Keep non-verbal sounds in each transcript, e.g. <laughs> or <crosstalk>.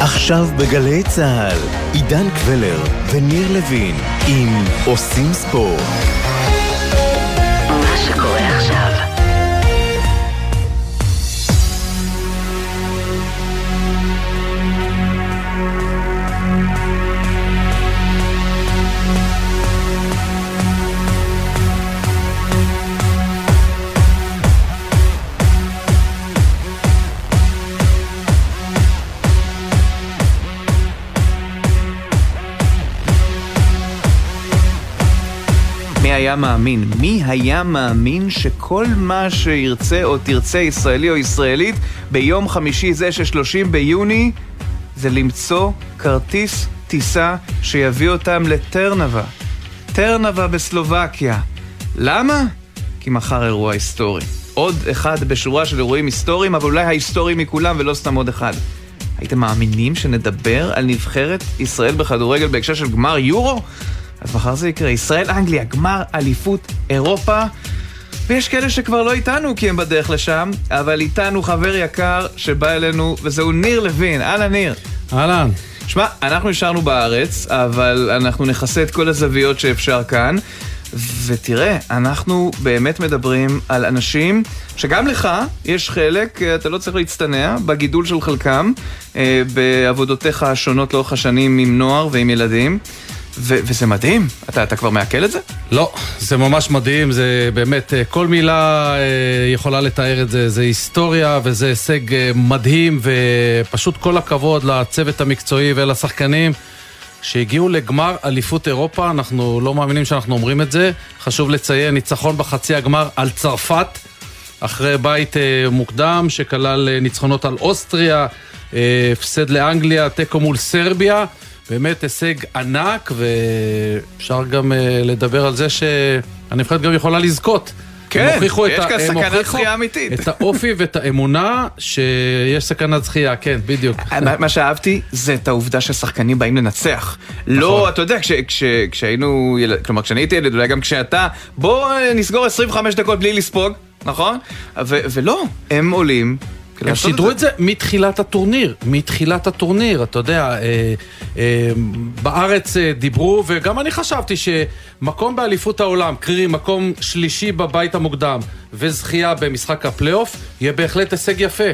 עכשיו בגלי צה"ל, עידן קבלר וניר לוין עם עושים ספורט. היה מאמין? מי היה מאמין שכל מה שירצה או תרצה ישראלי או ישראלית ביום חמישי זה של 30 ביוני זה למצוא כרטיס טיסה שיביא אותם לטרנבה. טרנבה בסלובקיה. למה? כי מחר אירוע היסטורי. עוד אחד בשורה של אירועים היסטוריים, אבל אולי ההיסטורי מכולם ולא סתם עוד אחד. הייתם מאמינים שנדבר על נבחרת ישראל בכדורגל בהקשר של גמר יורו? אז מחר זה יקרה. ישראל-אנגליה, גמר אליפות אירופה. ויש כאלה שכבר לא איתנו כי הם בדרך לשם, אבל איתנו חבר יקר שבא אלינו, וזהו ניר לוין. אהלן ניר. אהלן. שמע, אנחנו נשארנו בארץ, אבל אנחנו נכסה את כל הזוויות שאפשר כאן. ותראה, אנחנו באמת מדברים על אנשים שגם לך יש חלק, אתה לא צריך להצטנע, בגידול של חלקם, אה, בעבודותיך השונות לאורך השנים עם נוער ועם ילדים. ו- וזה מדהים, אתה, אתה כבר מעכל את זה? לא, זה ממש מדהים, זה באמת, אה, כל מילה אה, יכולה לתאר את זה, זה היסטוריה וזה הישג אה, מדהים ופשוט כל הכבוד לצוות המקצועי ולשחקנים שהגיעו לגמר אליפות אירופה, אנחנו לא מאמינים שאנחנו אומרים את זה, חשוב לציין ניצחון בחצי הגמר על צרפת, אחרי בית מוקדם שכלל ניצחונות על אוסטריה, הפסד לאנגליה, תיקו מול סרביה. באמת הישג ענק, ואפשר גם uh, לדבר על זה שהנבחרת גם יכולה לזכות. כן, יש כאן סכנת זכייה אמיתית. את האופי ואת האמונה שיש סכנת זכייה, כן, בדיוק. מה שאהבתי זה את העובדה ששחקנים באים לנצח. לא, אתה יודע, כשהיינו, כלומר, כשאני הייתי ילד, אולי גם כשאתה, בוא נסגור 25 דקות בלי לספוג, נכון? ולא, הם עולים. הם שידרו את זה מתחילת הטורניר, מתחילת הטורניר, אתה יודע, אה, אה, בארץ אה, דיברו, וגם אני חשבתי שמקום באליפות העולם, קרי מקום שלישי בבית המוקדם וזכייה במשחק הפלייאוף, יהיה בהחלט הישג יפה.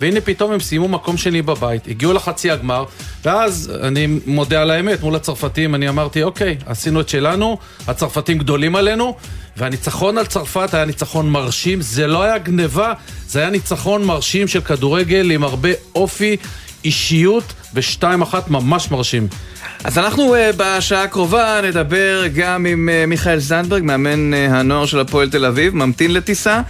והנה פתאום הם סיימו מקום שני בבית, הגיעו לחצי הגמר, ואז אני מודה על האמת, מול הצרפתים אני אמרתי, אוקיי, עשינו את שלנו, הצרפתים גדולים עלינו, והניצחון על צרפת היה ניצחון מרשים, זה לא היה גניבה, זה היה ניצחון מרשים של כדורגל עם הרבה אופי, אישיות, ושתיים אחת ממש מרשים. אז אנחנו uh, בשעה הקרובה נדבר גם עם uh, מיכאל זנדברג, מאמן uh, הנוער של הפועל תל אביב, ממתין לטיסה.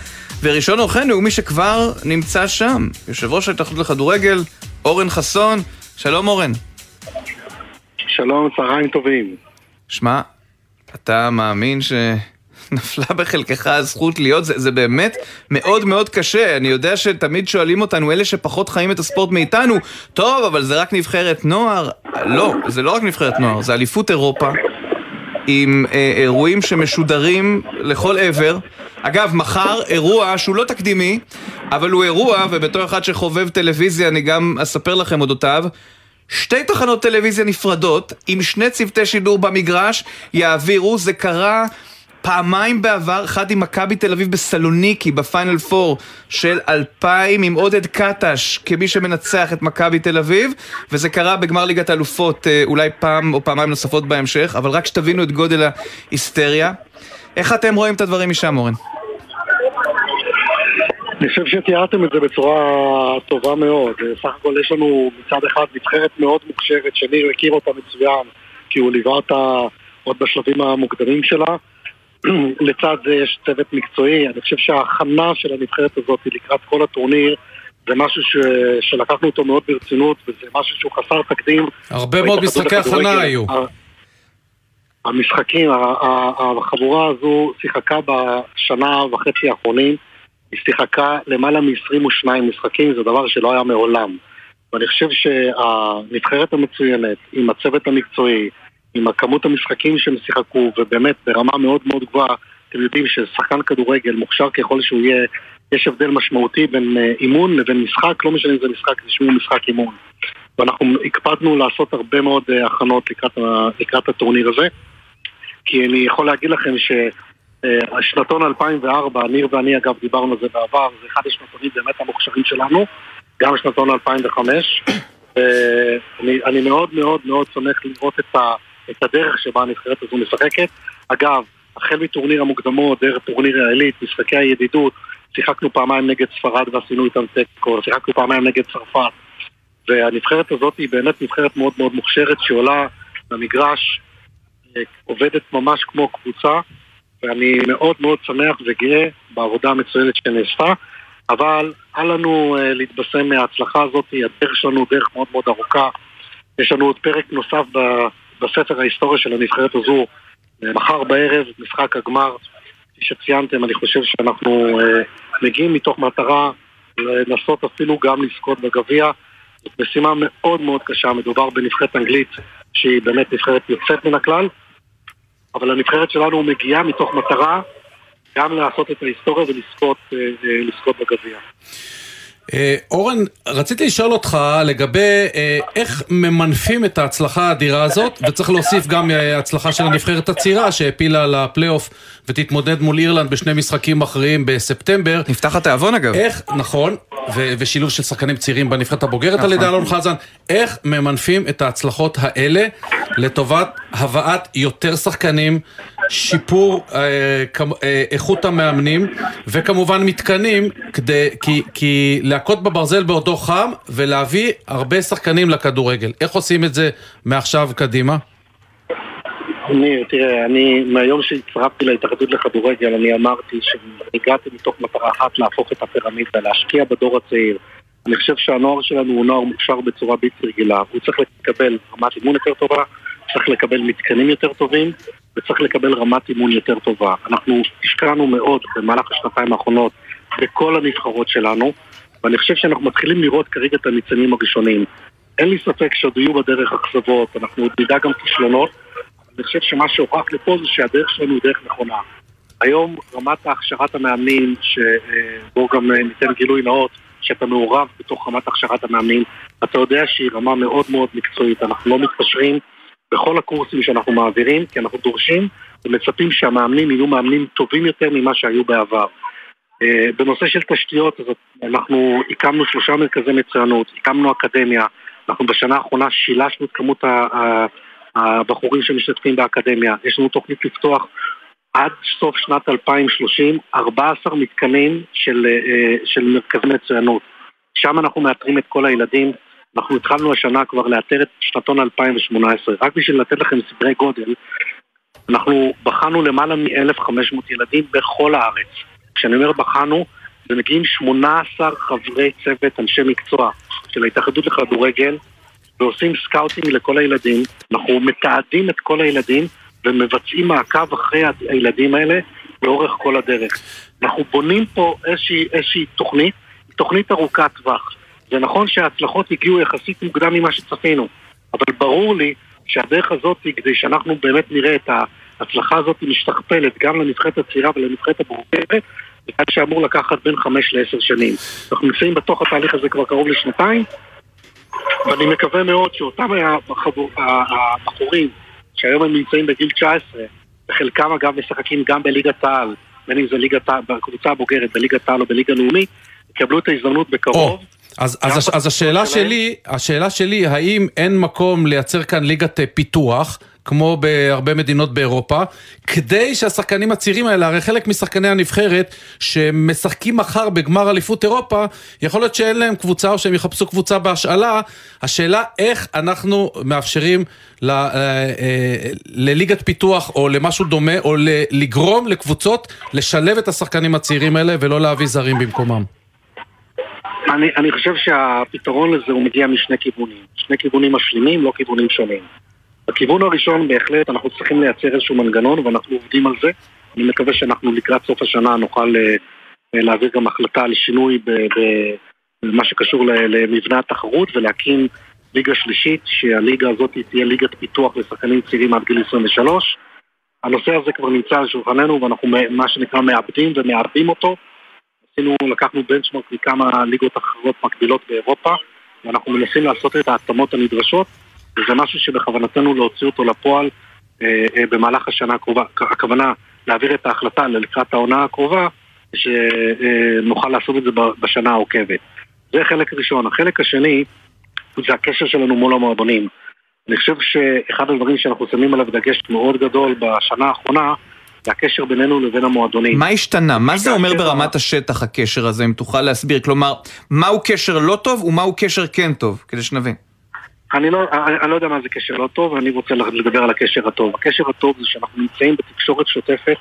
וראשון אורחנו הוא מי שכבר נמצא שם, יושב ראש ההתאחדות לכדורגל, אורן חסון. שלום אורן. שלום, צהריים טובים. שמע, אתה מאמין שנפלה בחלקך הזכות להיות, זה, זה באמת מאוד מאוד קשה. אני יודע שתמיד שואלים אותנו, אלה שפחות חיים את הספורט מאיתנו, טוב, אבל זה רק נבחרת נוער. לא, זה לא רק נבחרת נוער, זה אליפות אירופה. עם אה, אירועים שמשודרים לכל עבר. אגב, מחר אירוע שהוא לא תקדימי, אבל הוא אירוע, ובתור אחד שחובב טלוויזיה אני גם אספר לכם אודותיו. שתי תחנות טלוויזיה נפרדות, עם שני צוותי שידור במגרש, יעבירו, זה קרה פעמיים בעבר, אחד עם מכבי תל אביב בסלוניקי בפיינל פור של 2000 עם עודד קטש כמי שמנצח את מכבי תל אביב וזה קרה בגמר ליגת האלופות אה, אולי פעם או פעמיים נוספות בהמשך אבל רק שתבינו את גודל ההיסטריה איך אתם רואים את הדברים משם אורן? אני חושב שתיארתם את זה בצורה טובה מאוד. סך הכל יש לנו מצד אחד נבחרת מאוד מוכשרת, שניר מכיר אותה מצוין, כי הוא ליווה אותה עוד בשלבים המוקדמים שלה. <clears throat> לצד זה יש צוות מקצועי, אני חושב שההכנה של הנבחרת הזאת לקראת כל הטורניר זה משהו ש... שלקחנו אותו מאוד ברצינות וזה משהו שהוא חסר תקדים. הרבה מאוד משחקי הכנה היו. המשחקים, החבורה הזו שיחקה בשנה וחצי האחרונים, היא שיחקה למעלה מ-22 משחקים, זה דבר שלא היה מעולם. ואני חושב שהנבחרת המצוינת, עם הצוות המקצועי, עם הכמות המשחקים שהם שיחקו, ובאמת ברמה מאוד מאוד גבוהה, אתם יודעים ששחקן כדורגל, מוכשר ככל שהוא יהיה, יש הבדל משמעותי בין אה, אימון לבין משחק, לא משנה אם זה משחק, זה שהוא משחק אימון. ואנחנו הקפדנו לעשות הרבה מאוד אה, הכנות לקראת, לקראת הטורניר הזה, כי אני יכול להגיד לכם שהשנתון 2004, ניר ואני אגב דיברנו על זה בעבר, זה אחד השנתונים באמת המוכשרים שלנו, גם שנתון 2005, <coughs> ואני מאוד מאוד מאוד שמח לראות את, ה, את הדרך שבה הנבחרת הזו משחקת. אגב, החל מטורניר המוקדמות, דרך טורניר העילית, משחקי הידידות, שיחקנו פעמיים נגד ספרד ועשינו איתם תיקו, שיחקנו פעמיים נגד צרפת. והנבחרת הזאת היא באמת נבחרת מאוד מאוד מוכשרת שעולה למגרש, אה, עובדת ממש כמו קבוצה, ואני מאוד מאוד שמח וגאה בעבודה המצוינת שנעשתה, אבל אל לנו uh, להתבשם מההצלחה הזאת, הדרך שלנו דרך מאוד מאוד ארוכה. יש לנו עוד פרק נוסף בספר ההיסטוריה של הנבחרת הזו, אה, מחר בערב, משחק הגמר. כפי שציינתם, אני חושב שאנחנו uh, מגיעים מתוך מטרה לנסות אפילו גם לזכות בגביע. זאת משימה מאוד מאוד קשה, מדובר בנבחרת אנגלית שהיא באמת נבחרת יוצאת מן הכלל, אבל הנבחרת שלנו מגיעה מתוך מטרה גם לעשות את ההיסטוריה ולזכות אה, בגביע. אה, אורן, רציתי לשאול אותך לגבי אה, איך ממנפים את ההצלחה האדירה הזאת, וצריך להוסיף גם אה, הצלחה של הנבחרת הצעירה שהעפילה לפלייאוף ותתמודד מול אירלנד בשני משחקים מכריעים בספטמבר. נפתח התיאבון אגב. איך, נכון, ו- ושילוב של שחקנים צעירים בנבחרת הבוגרת נכון. על ידי אלון חזן, איך ממנפים את ההצלחות האלה לטובת הבאת יותר שחקנים, שיפור אה, אה, איכות המאמנים, וכמובן מתקנים, כדי, כי, כי להכות בברזל באותו חם ולהביא הרבה שחקנים לכדורגל. איך עושים את זה מעכשיו קדימה? ניר, תראה, אני, מהיום שהצטרפתי להתאחדות לכדורגל, אני אמרתי שהגעתי מתוך מטרה אחת להפוך את הפירמידה, להשקיע בדור הצעיר. אני חושב שהנוער שלנו הוא נוער מוכשר בצורה בלתי רגילה. הוא צריך לקבל רמת אימון יותר טובה, צריך לקבל מתקנים יותר טובים, וצריך לקבל רמת אימון יותר טובה. אנחנו השקענו מאוד במהלך השנתיים האחרונות בכל הנבחרות שלנו, ואני חושב שאנחנו מתחילים לראות כרגע את הניצנים הראשונים. אין לי ספק שעוד יהיו בדרך אכזבות, אנחנו עוד נדע גם כישלונות, אני חושב שמה שהוכח לפה זה שהדרך שלנו היא דרך נכונה. היום רמת הכשרת המאמנים, שבואו גם ניתן גילוי נאות, שאתה מעורב בתוך רמת הכשרת המאמנים, אתה יודע שהיא רמה מאוד מאוד מקצועית, אנחנו לא מתפשרים בכל הקורסים שאנחנו מעבירים, כי אנחנו דורשים ומצפים שהמאמנים יהיו מאמנים טובים יותר ממה שהיו בעבר. אה, בנושא של תשתיות, אנחנו הקמנו שלושה מרכזי מצוינות, הקמנו אקדמיה, אנחנו בשנה האחרונה שילשנו את כמות הבחורים שמשתתפים באקדמיה, יש לנו תוכנית לפתוח עד סוף שנת 2030 14 מתקנים של, אה, של מרכזי מצוינות. שם אנחנו מאתרים את כל הילדים. אנחנו התחלנו השנה כבר לאתר את שנתון 2018. רק בשביל לתת לכם סדרי גודל, אנחנו בחנו למעלה מ-1,500 ילדים בכל הארץ. כשאני אומר בחנו, זה מגיעים 18 חברי צוות אנשי מקצוע של ההתאחדות לכדורגל ועושים scouting לכל הילדים. אנחנו מתעדים את כל הילדים ומבצעים מעקב אחרי הילדים האלה לאורך כל הדרך. אנחנו בונים פה איזושהי, איזושהי תוכנית, תוכנית ארוכת טווח. זה נכון שההצלחות הגיעו יחסית מוקדם ממה שצפינו, אבל ברור לי שהדרך הזאת, כדי שאנחנו באמת נראה את ההצלחה הזאת משתכפלת גם לנבחרת הצעירה ולנבחרת הבוגרת, זה כאן שאמור לקחת בין חמש לעשר שנים. אנחנו נמצאים בתוך התהליך הזה כבר קרוב לשנתיים, ואני מקווה מאוד שאותם הבחורים שהיום הם נמצאים בגיל 19, וחלקם אגב משחקים גם בליגת העל, בין אם זה ליגת בקבוצה הבוגרת, בליגת העל או בליגה לאומית, יקבלו את ההזדמנות בקרוב. Oh. אז, אז, אז השאלה שלי, השאלה שלי, האם אין מקום לייצר כאן ליגת פיתוח? כמו בהרבה מדינות באירופה, כדי שהשחקנים הצעירים האלה, הרי חלק משחקני הנבחרת שמשחקים מחר בגמר אליפות אירופה, יכול להיות שאין להם קבוצה או שהם יחפשו קבוצה בהשאלה, השאלה איך אנחנו מאפשרים ל, אה, אה, לליגת פיתוח או למשהו דומה, או לגרום לקבוצות לשלב את השחקנים הצעירים האלה ולא להביא זרים במקומם. אני, אני חושב שהפתרון לזה הוא מגיע משני כיוונים. שני כיוונים משלימים, לא כיוונים שונים. בכיוון הראשון בהחלט אנחנו צריכים לייצר איזשהו מנגנון ואנחנו עובדים על זה. אני מקווה שאנחנו לקראת סוף השנה נוכל uh, להעביר גם החלטה על שינוי במה שקשור למבנה התחרות ולהקים ליגה שלישית, שהליגה הזאת תהיה ליגת פיתוח לשחקנים צעירים עד גיל 23. הנושא הזה כבר נמצא על שולחננו ואנחנו מה שנקרא מעבדים ומעבדים אותו. עשינו, לקחנו בנצ'מרק מכמה ליגות אחרות מקבילות באירופה ואנחנו מנסים לעשות את ההתאמות הנדרשות, וזה משהו שבכוונתנו להוציא אותו לפועל אה, אה, במהלך השנה הקרובה. הכוונה להעביר את ההחלטה לקראת העונה הקרובה, שנוכל לעשות את זה בשנה העוקבת. זה חלק ראשון. החלק השני זה הקשר שלנו מול המועדונים. אני חושב שאחד הדברים שאנחנו שמים עליו דגש מאוד גדול בשנה האחרונה זה הקשר בינינו לבין המועדונים. מה השתנה? מה זה אומר ברמת השטח הקשר הזה, אם תוכל להסביר? כלומר, מהו קשר לא טוב ומהו קשר כן טוב, כדי שנבין. אני לא, אני, אני לא יודע מה זה קשר לא טוב, אני רוצה לדבר על הקשר הטוב. הקשר הטוב זה שאנחנו נמצאים בתקשורת שוטפת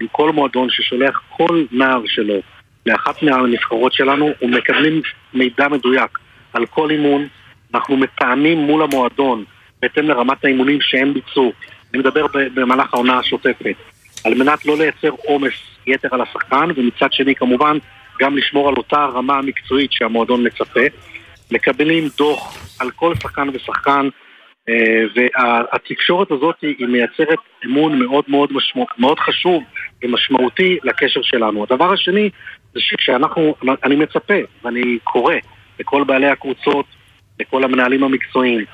עם כל מועדון ששולח כל נער שלו לאחת מהנבחרות שלנו, ומקבלים מידע מדויק על כל אימון. אנחנו מתאמים מול המועדון בהתאם לרמת האימונים שהם ביצעו. אני מדבר במהלך העונה השוטפת. על מנת לא לייצר עומס יתר על השחקן, ומצד שני כמובן גם לשמור על אותה רמה המקצועית שהמועדון מצפה. מקבלים דוח על כל שחקן ושחקן, אה, והתקשורת הזאת היא מייצרת אמון מאוד מאוד, משמע, מאוד חשוב ומשמעותי לקשר שלנו. הדבר השני זה שכשאנחנו, אני מצפה ואני קורא לכל בעלי הקבוצות, לכל המנהלים המקצועיים,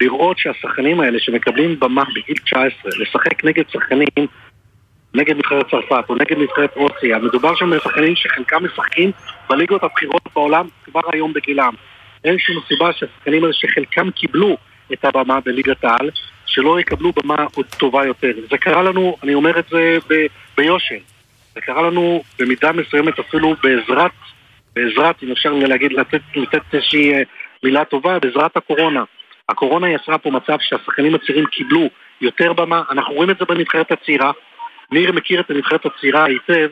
לראות שהשחקנים האלה שמקבלים במה בגיל 19, לשחק נגד שחקנים נגד נבחרת צרפת או נגד נבחרת רוסיה, מדובר שם בשחקנים שחלקם משחקים בליגות הבכירות בעולם כבר היום בגילם. אין שום סיבה שהשחקנים האלה שחלקם קיבלו את הבמה בליגת העל, שלא יקבלו במה עוד טובה יותר. זה קרה לנו, אני אומר את זה ב- ביושר, זה קרה לנו במידה מסוימת אפילו בעזרת, בעזרת, אם אפשר להגיד, לתת, לתת איזושהי אה, מילה טובה, בעזרת הקורונה. הקורונה יצרה פה מצב שהשחקנים הצעירים קיבלו יותר במה, אנחנו רואים את זה בנבחרת הצעירה, ניר מכיר את הנבחרת הצעירה היטב,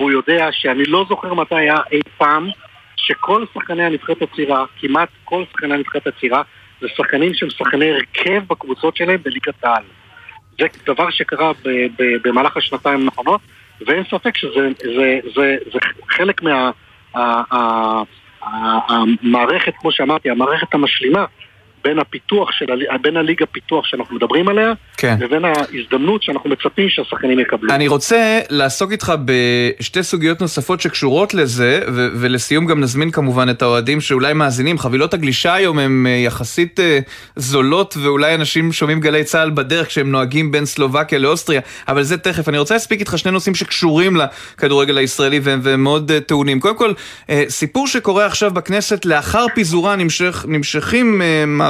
והוא יודע שאני לא זוכר מתי היה אי פעם שכל שחקני הנבחרת הצעירה, כמעט כל שחקני הנבחרת הצעירה, זה שחקנים שהם שחקני הרכב בקבוצות שלהם בליגת העל. זה דבר שקרה ב- ב- במהלך השנתיים האחרונות, ואין ספק שזה זה, זה, זה חלק מה... המערכת, כמו שאמרתי, המערכת המשלימה בין הפיתוח של, בין הליגה פיתוח שאנחנו מדברים עליה, כן. לבין ההזדמנות שאנחנו מצפים שהשחקנים יקבלו. אני רוצה לעסוק איתך בשתי סוגיות נוספות שקשורות לזה, ו- ולסיום גם נזמין כמובן את האוהדים שאולי מאזינים. חבילות הגלישה היום הן אה, יחסית uh, זולות, ואולי אנשים שומעים גלי צה"ל בדרך כשהם נוהגים בין סלובקיה לאוסטריה, אבל זה תכף. אני רוצה להספיק איתך שני נושאים שקשורים לכדורגל הישראלי והם, והם מאוד uh, טעונים. קודם כל, סיפור שקורה עכשיו בכנסת לאחר פיזורה נמשך, נמשכים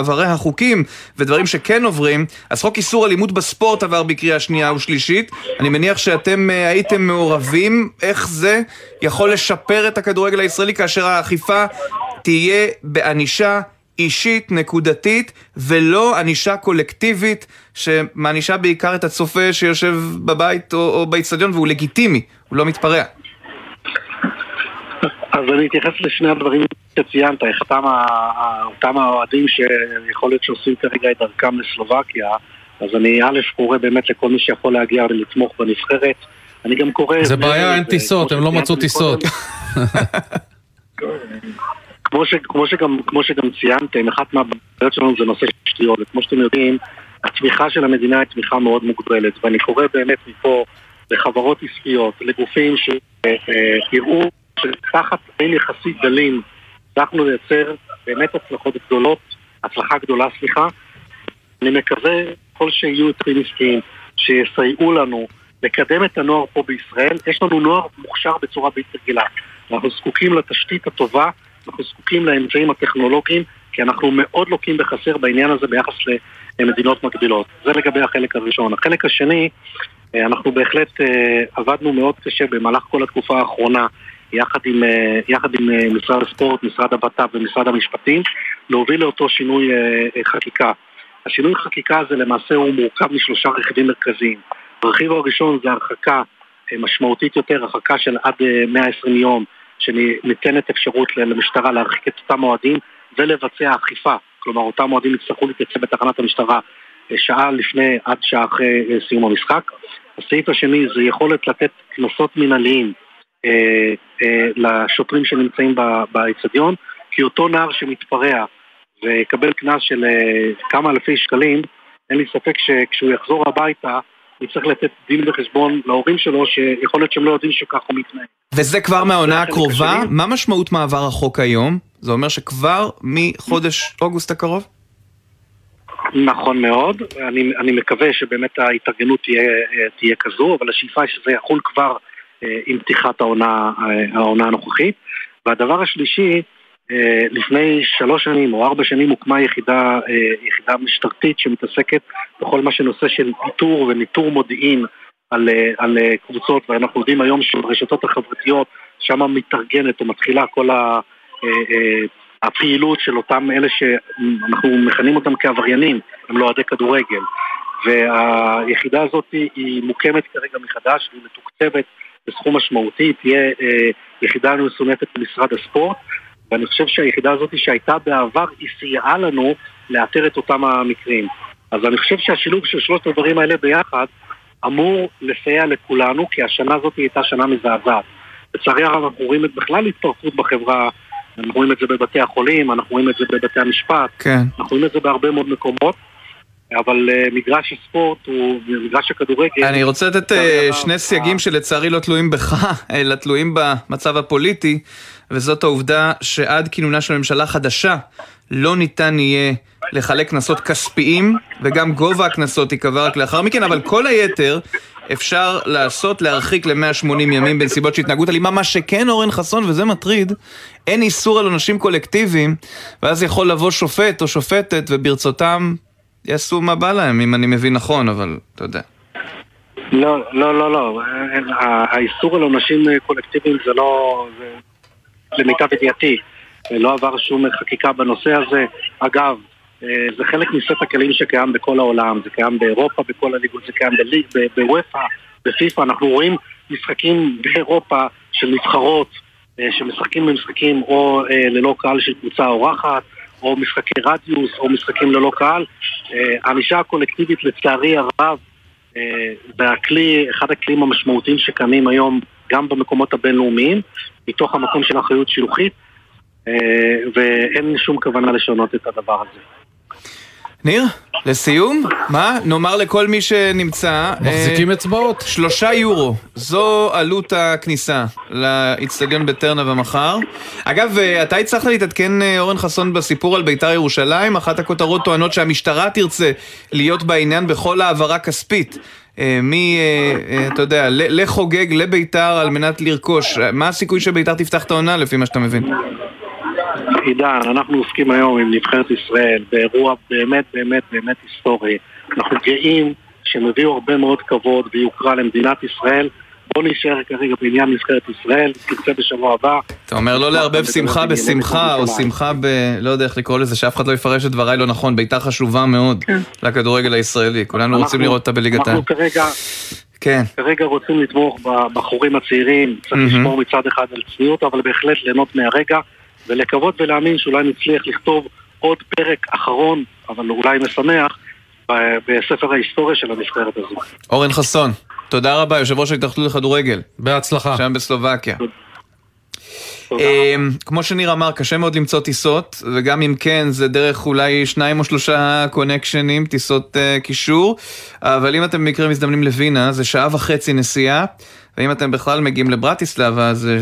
מעברי החוקים ודברים שכן עוברים, אז חוק איסור אלימות בספורט עבר בקריאה שנייה ושלישית. אני מניח שאתם אה, הייתם מעורבים, איך זה יכול לשפר את הכדורגל הישראלי כאשר האכיפה תהיה בענישה אישית, נקודתית, ולא ענישה קולקטיבית שמענישה בעיקר את הצופה שיושב בבית או, או באיצטדיון והוא לגיטימי, הוא לא מתפרע. אז אני אתייחס לשני הדברים שציינת, אותם, אותם האוהדים שיכול להיות שעושים כרגע את דרכם לסלובקיה, אז אני א' קורא באמת לכל מי שיכול להגיע ולתמוך בנבחרת. אני גם קורא... זה בעיה, אין טיסות, הם לא מצאו טיסות. כמו, ש, כמו, שגם, כמו שגם ציינתם, אחת מהבעיות שלנו זה נושא שטויות, וכמו שאתם יודעים, התמיכה של המדינה היא תמיכה מאוד מוגבלת, ואני קורא באמת מפה לחברות עסקיות, לגופים שיראו שתחת תנאים יחסית דלים הצלחנו לייצר באמת הצלחות גדולות, הצלחה גדולה, סליחה. אני מקווה כל שיהיו יוצרים עסקיים שיסייעו לנו לקדם את הנוער פה בישראל. יש לנו נוער מוכשר בצורה בלתי רגילה. אנחנו זקוקים לתשתית הטובה, אנחנו זקוקים לאמצעים הטכנולוגיים, כי אנחנו מאוד לוקים בחסר בעניין הזה ביחס למדינות מקבילות. זה לגבי החלק הראשון. החלק השני, אנחנו בהחלט אה, עבדנו מאוד קשה במהלך כל התקופה האחרונה יחד עם, אה, יחד עם אה, משרד הספורט, משרד הבט"פ ומשרד המשפטים, להוביל לאותו שינוי אה, חקיקה. השינוי חקיקה הזה למעשה הוא מורכב משלושה רכיבים מרכזיים. הרכיב הראשון זה הרחקה משמעותית יותר, הרחקה של עד 120 יום, שניתנת אפשרות למשטרה להרחיק את אותם אוהדים ולבצע אכיפה. כלומר, אותם אוהדים יצטרכו להתייצב בתחנת המשטרה שעה לפני עד שעה אחרי סיום המשחק. הסעיף השני זה יכולת לתת קנסות מנהליים אה, אה, לשוטרים שנמצאים באצטדיון, כי אותו נער שמתפרע ויקבל קנס של אה, כמה אלפי שקלים, אין לי ספק שכשהוא יחזור הביתה הוא צריך לתת דין וחשבון להורים שלו, שיכול להיות שהם לא יודעים שכך הוא מתנהג. וזה כבר מהעונה הקרובה? מה משמעות מעבר החוק היום? זה אומר שכבר מחודש אוגוסט הקרוב? נכון מאוד, אני, אני מקווה שבאמת ההתארגנות תהיה, תהיה כזו, אבל השאיפה היא שזה יחול כבר עם פתיחת העונה, אה, העונה הנוכחית. והדבר השלישי, אה, לפני שלוש שנים או ארבע שנים הוקמה יחידה, יחידה משטרתית שמתעסקת בכל מה שנושא של איתור וניטור מודיעין על, על קבוצות, ואנחנו יודעים היום שברשתות החברתיות שם מתארגנת או מתחילה כל ה... הפעילות של אותם אלה שאנחנו מכנים אותם כעבריינים, הם לא אוהדי כדורגל. והיחידה הזאת היא מוקמת כרגע מחדש, והיא מתוקצבת בסכום משמעותי, תהיה אה, יחידה מסונפת במשרד הספורט, ואני חושב שהיחידה הזאת שהייתה בעבר, היא סייעה לנו לאתר את אותם המקרים. אז אני חושב שהשילוב של שלושת הדברים האלה ביחד אמור לסייע לכולנו, כי השנה הזאת הייתה שנה מזעזעת. לצערי הרב אנחנו רואים את בכלל התפרקות בחברה, אנחנו רואים את זה בבתי החולים, אנחנו רואים את זה בבתי המשפט, כן. אנחנו רואים את זה בהרבה מאוד מקומות. אבל uh, מגרש הספורט הוא מגרש הכדורגל. אני רוצה לתת uh, שני סייגים שלצערי לא תלויים בך, אלא תלויים במצב הפוליטי, וזאת העובדה שעד כינונה של ממשלה חדשה לא ניתן יהיה לחלק קנסות כספיים, וגם גובה הקנסות ייקבע רק לאחר מכן, אבל כל היתר אפשר לעשות להרחיק ל-180 ימים בנסיבות של התנהגות אלימה, מה שכן אורן חסון, וזה מטריד, אין איסור על עונשים קולקטיביים, ואז יכול לבוא שופט או שופטת וברצותם יעשו מה בא להם, אם אני מבין נכון, אבל אתה יודע. לא, לא, לא, לא. האיסור על עונשים קולקטיביים זה לא... למיטב ידיעתי. לא עבר שום חקיקה בנושא הזה. אגב, זה חלק מסט הכלים שקיים בכל העולם. זה קיים באירופה, בכל הליגות, זה קיים בוופא, בפיפ"א. אנחנו רואים משחקים באירופה של נבחרות שמשחקים במשחקים או ללא קהל של קבוצה אורחת. או משחקי רדיוס, או משחקים ללא קהל. אה, הענישה הקולקטיבית לצערי הרב אה, זה הכלי, אחד הכלים המשמעותיים שקיימים היום גם במקומות הבינלאומיים, מתוך המקום של אחריות שילוחית, אה, ואין שום כוונה לשנות את הדבר הזה. ניר, לסיום, מה? נאמר לכל מי שנמצא... מחזיקים אה, אצבעות. שלושה יורו, זו עלות הכניסה לאיצטדיון בטרנה ומחר. אגב, אה, אתה הצלחת להתעדכן, אה, אורן חסון, בסיפור על בית"ר ירושלים? אחת הכותרות טוענות שהמשטרה תרצה להיות בעניין בכל העברה כספית. מי, אתה יודע, לחוגג לבית"ר על מנת לרכוש. מה הסיכוי שבית"ר תפתח את העונה לפי מה שאתה מבין? עידן, אנחנו עוסקים היום עם נבחרת ישראל באירוע באמת באמת באמת היסטורי. אנחנו גאים שהם הביאו הרבה מאוד כבוד ויוקרה למדינת ישראל. בוא נשאר כרגע בעניין נבחרת ישראל, תצא בשבוע הבא. אתה אומר לא לערבב שמחה בשמחה, או שמחה ב... לא יודע איך לקרוא לזה, שאף אחד לא יפרש את דבריי לא נכון, ביתה חשובה מאוד כן. לכדורגל הישראלי, כולנו רוצים לראות אותה בליגת העל. אנחנו כרגע... כן. כרגע רוצים לתמוך בבחורים הצעירים, צריך לשמור מצד אחד על צניעות, אבל בהחלט ליהנות מהרגע. ולקוות ולהאמין שאולי נצליח לכתוב עוד פרק אחרון, אבל אולי משמח, בספר ההיסטוריה של הנבחרת הזו. אורן חסון, תודה רבה, יושב ראש ההתאחדות לכדורגל. בהצלחה. שם בסלובקיה. אמ, כמו שניר אמר, קשה מאוד למצוא טיסות, וגם אם כן, זה דרך אולי שניים או שלושה קונקשנים, טיסות uh, קישור, אבל אם אתם במקרה מזדמנים לווינה, זה שעה וחצי נסיעה, ואם אתם בכלל מגיעים לברטיסלבה, זה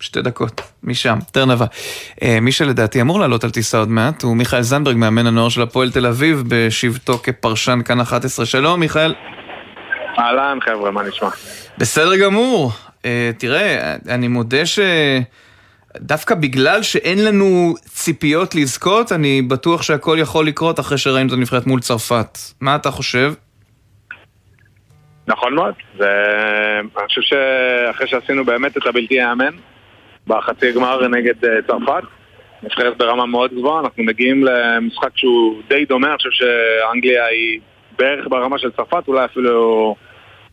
שתי דקות, משם, טרנבה. אה, מי שלדעתי אמור לעלות על טיסה עוד מעט הוא מיכאל זנדברג, מאמן הנוער של הפועל תל אביב, בשבתו כפרשן כאן 11. שלום, מיכאל. אהלן, חבר'ה, מה נשמע? בסדר גמור. אה, תראה, אני מודה שדווקא בגלל שאין לנו ציפיות לזכות, אני בטוח שהכל יכול לקרות אחרי שראינו את הנבחרת מול צרפת. מה אתה חושב? נכון מאוד, זה... אני חושב שאחרי שעשינו באמת את הבלתי ייאמן, בחצי גמר נגד אה, צרפת. נבחרת ברמה מאוד גבוהה, אנחנו מגיעים למשחק שהוא די דומה, אני חושב שאנגליה היא בערך ברמה של צרפת, אולי אפילו,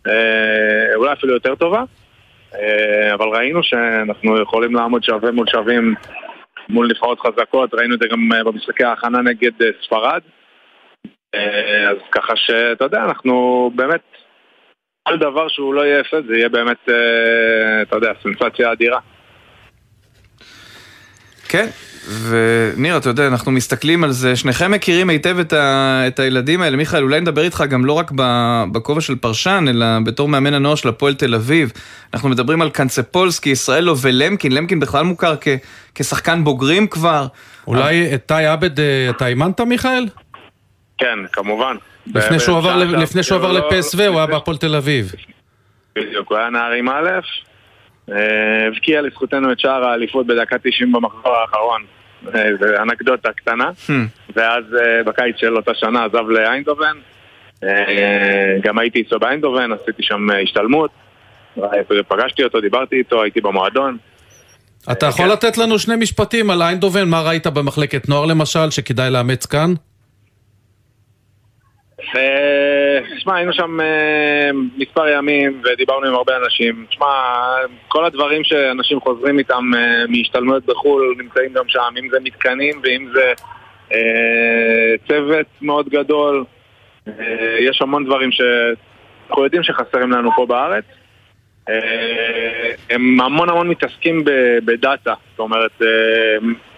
אה, אולי אפילו יותר טובה. אה, אבל ראינו שאנחנו יכולים לעמוד שווה מול שווים מול נבחרות חזקות, ראינו את זה גם במשחקי ההכנה נגד ספרד. אז ככה שאתה יודע, אנחנו באמת, כל דבר שהוא לא יהיה הפסד, זה יהיה באמת, אתה יודע, סנסציה אדירה. כן, וניר, אתה יודע, אנחנו מסתכלים על זה, שניכם מכירים היטב את, ה, את הילדים האלה. מיכאל, אולי נדבר איתך גם לא רק בכובע של פרשן, אלא בתור מאמן הנוער של הפועל תל אביב. אנחנו מדברים על קנצפולסקי, ישראלו ולמקין, למקין בכלל מוכר כ, כשחקן בוגרים כבר. אולי את תאי עבד אה, אתה אימנת, מיכאל? כן, כמובן. לפני שהוא עבר, לפני שהוא עבר לפסו, הוא היה בהפועל תל אביב. בדיוק, הוא היה נערים א', הבקיע לזכותנו את שער האליפות בדקה 90 במחזור האחרון. אה, זה אנקדוטה קטנה. Hmm. ואז אה, בקיץ של אותה שנה עזב לאיינדובן. גם הייתי איתו באיינדובן, עשיתי שם השתלמות. פגשתי אותו, דיברתי איתו, הייתי במועדון. אתה יכול כן. לתת לנו שני משפטים על איינדובן? מה ראית במחלקת נוער למשל, שכדאי לאמץ כאן? תשמע, היינו שם אה, מספר ימים ודיברנו עם הרבה אנשים. תשמע, כל הדברים שאנשים חוזרים איתם אה, מהשתלמויות בחו"ל נמצאים גם שם, אם זה מתקנים ואם זה אה, צוות מאוד גדול. יש המון דברים שאנחנו יודעים שחסרים לנו פה בארץ. הם המון המון מתעסקים בדאטה, זאת אומרת,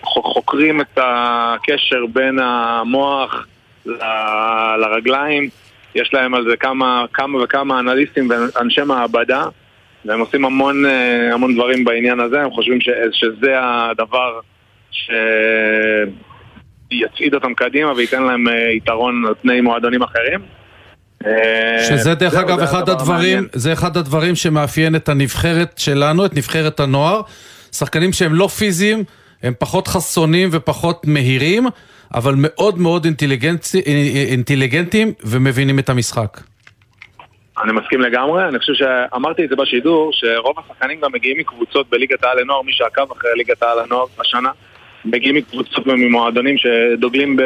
חוקרים את הקשר בין המוח ל, לרגליים, יש להם על זה כמה, כמה וכמה אנליסטים ואנשי מעבדה, והם עושים המון, אה, המון דברים בעניין הזה, הם חושבים ש, שזה הדבר שיצעיד אותם קדימה וייתן להם אה, יתרון על פני מועדונים אחרים. אה, שזה דרך אגב אחד הדברים, זה אחד הדברים שמאפיין את הנבחרת שלנו, את נבחרת הנוער. שחקנים שהם לא פיזיים, הם פחות חסונים ופחות מהירים, אבל מאוד מאוד אינטליגנטי, אינטליגנטים ומבינים את המשחק. אני מסכים לגמרי, אני חושב שאמרתי את זה בשידור, שרוב השחקנים גם מגיעים מקבוצות בליגת העל לנוער, מי שעקב אחרי ליגת העל לנוער השנה, מגיעים מקבוצות וממועדונים שדוגלים ב...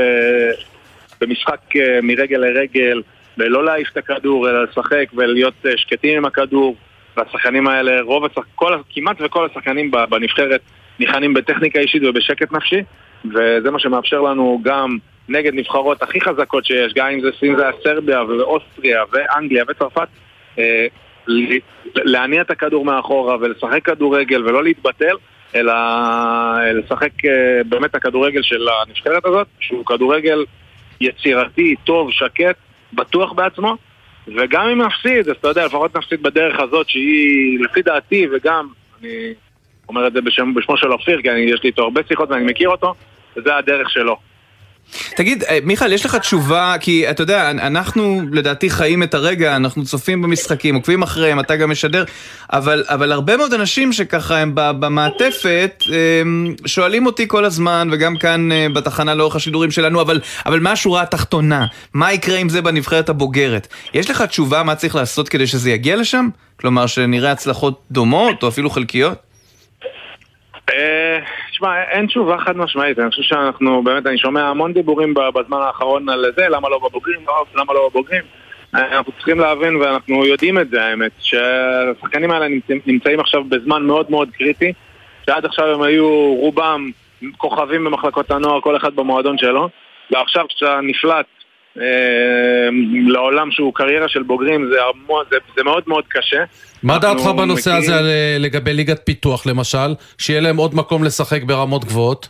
במשחק אה, מרגל לרגל, ולא להעיף את הכדור, אלא לשחק ולהיות אה, שקטים עם הכדור. והשחקנים האלה, רוב השח... כל, כמעט וכל השחקנים בנבחרת ניחנים בטכניקה אישית ובשקט נפשי, וזה מה שמאפשר לנו גם נגד נבחרות הכי חזקות שיש, גם אם זה סין סרביה ואוסטריה ואנגליה וצרפת, אה, להניע את הכדור מאחורה ולשחק כדורגל ולא להתבטל, אלא לשחק אה, באמת הכדורגל של הנבחרת הזאת, שהוא כדורגל יצירתי, טוב, שקט, בטוח בעצמו, וגם אם נפסיד, אז אתה יודע, לפחות נפסיד בדרך הזאת שהיא, לפי דעתי, וגם, אני אומר את זה בשם, בשמו של אופיר, כי אני, יש לי איתו הרבה שיחות ואני מכיר אותו, וזה הדרך שלו. תגיד, אה, מיכאל, יש לך תשובה, כי אתה יודע, אנחנו לדעתי חיים את הרגע, אנחנו צופים במשחקים, עוקבים אחריהם, אתה גם משדר, אבל, אבל הרבה מאוד אנשים שככה הם במעטפת, שואלים אותי כל הזמן, וגם כאן אה, בתחנה לאורך השידורים שלנו, אבל, אבל מה השורה התחתונה? מה יקרה עם זה בנבחרת הבוגרת? יש לך תשובה מה צריך לעשות כדי שזה יגיע לשם? כלומר, שנראה הצלחות דומות, או אפילו חלקיות? תשמע, אה, אין תשובה חד משמעית, אני חושב שאנחנו, באמת, אני שומע המון דיבורים בזמן האחרון על זה, למה לא בבוגרים, לא, למה לא בבוגרים. אה, אנחנו צריכים להבין, ואנחנו יודעים את זה, האמת, שהשחקנים האלה נמצאים עכשיו בזמן מאוד מאוד קריטי, שעד עכשיו הם היו רובם כוכבים במחלקות הנוער, כל אחד במועדון שלו, ועכשיו כשאתה נפלט אה, לעולם שהוא קריירה של בוגרים, זה, זה, זה מאוד מאוד קשה. מה דעתך בנושא מכירים... הזה אה, לגבי ליגת פיתוח למשל, שיהיה להם עוד מקום לשחק ברמות גבוהות?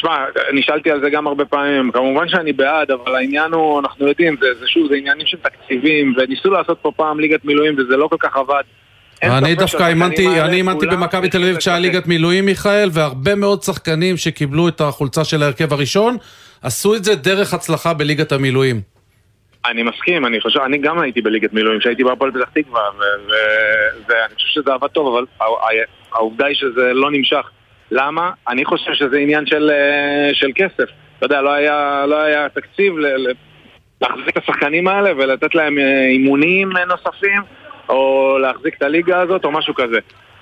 שמע, נשאלתי על זה גם הרבה פעמים, כמובן שאני בעד, אבל העניין הוא, אנחנו יודעים, זה, זה שוב, זה עניינים של תקציבים, וניסו לעשות פה פעם ליגת מילואים וזה לא כל כך עבד. אני דווקא האמנתי, אני האמנתי במכבי תל אביב כשהיה ליגת מילואים, מיכאל, והרבה מאוד שחקנים שקיבלו את החולצה של ההרכב הראשון, עשו את זה דרך הצלחה בליגת המילואים. אני מסכים, אני חושב, אני גם הייתי בליגת מילואים, כשהייתי בהפועל פתח תקווה, ואני חושב שזה עבד טוב, אבל העובדה היא שזה לא נמשך. למה? אני חושב שזה עניין של, אה, של כסף. אתה יודע, לא היה, לא היה תקציב להחזיק את השחקנים האלה ולתת להם אה, אימונים נוספים, או להחזיק את הליגה הזאת, או משהו כזה.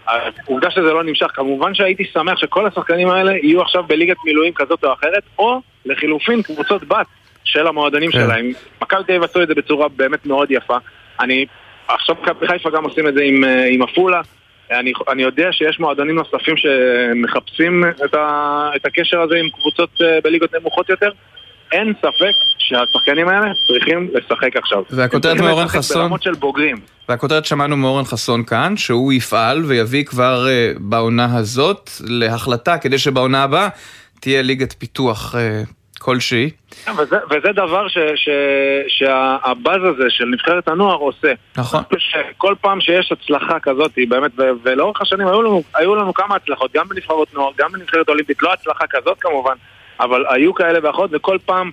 העובדה שזה לא נמשך, כמובן שהייתי שמח שכל השחקנים האלה יהיו עכשיו בליגת מילואים כזאת או אחרת, או לחילופין קבוצות בת של המועדונים כן. שלהם. מכבי תל אביב עשו את זה בצורה באמת מאוד יפה. אני, עכשיו מכבי חיפה גם עושים את זה עם, אה, עם עפולה. אני, אני יודע שיש מועדונים נוספים שמחפשים את, ה, את הקשר הזה עם קבוצות אה, בליגות נמוכות יותר. אין ספק שהשחקנים האלה צריכים לשחק עכשיו. והכותרת מאורן חסון? ברמות של בוגרים. והכותרת שמענו מאורן חסון כאן, שהוא יפעל ויביא כבר uh, בעונה הזאת להחלטה כדי שבעונה הבאה תהיה ליגת פיתוח uh, כלשהי. וזה, וזה דבר ש, ש, שהבאז הזה של נבחרת הנוער עושה. נכון. כל פעם שיש הצלחה כזאת, באמת, ו, ולאורך השנים היו לנו, היו לנו כמה הצלחות, גם בנבחרות נוער, גם בנבחרת אולימפית, לא הצלחה כזאת כמובן, אבל היו כאלה ואחרות, וכל פעם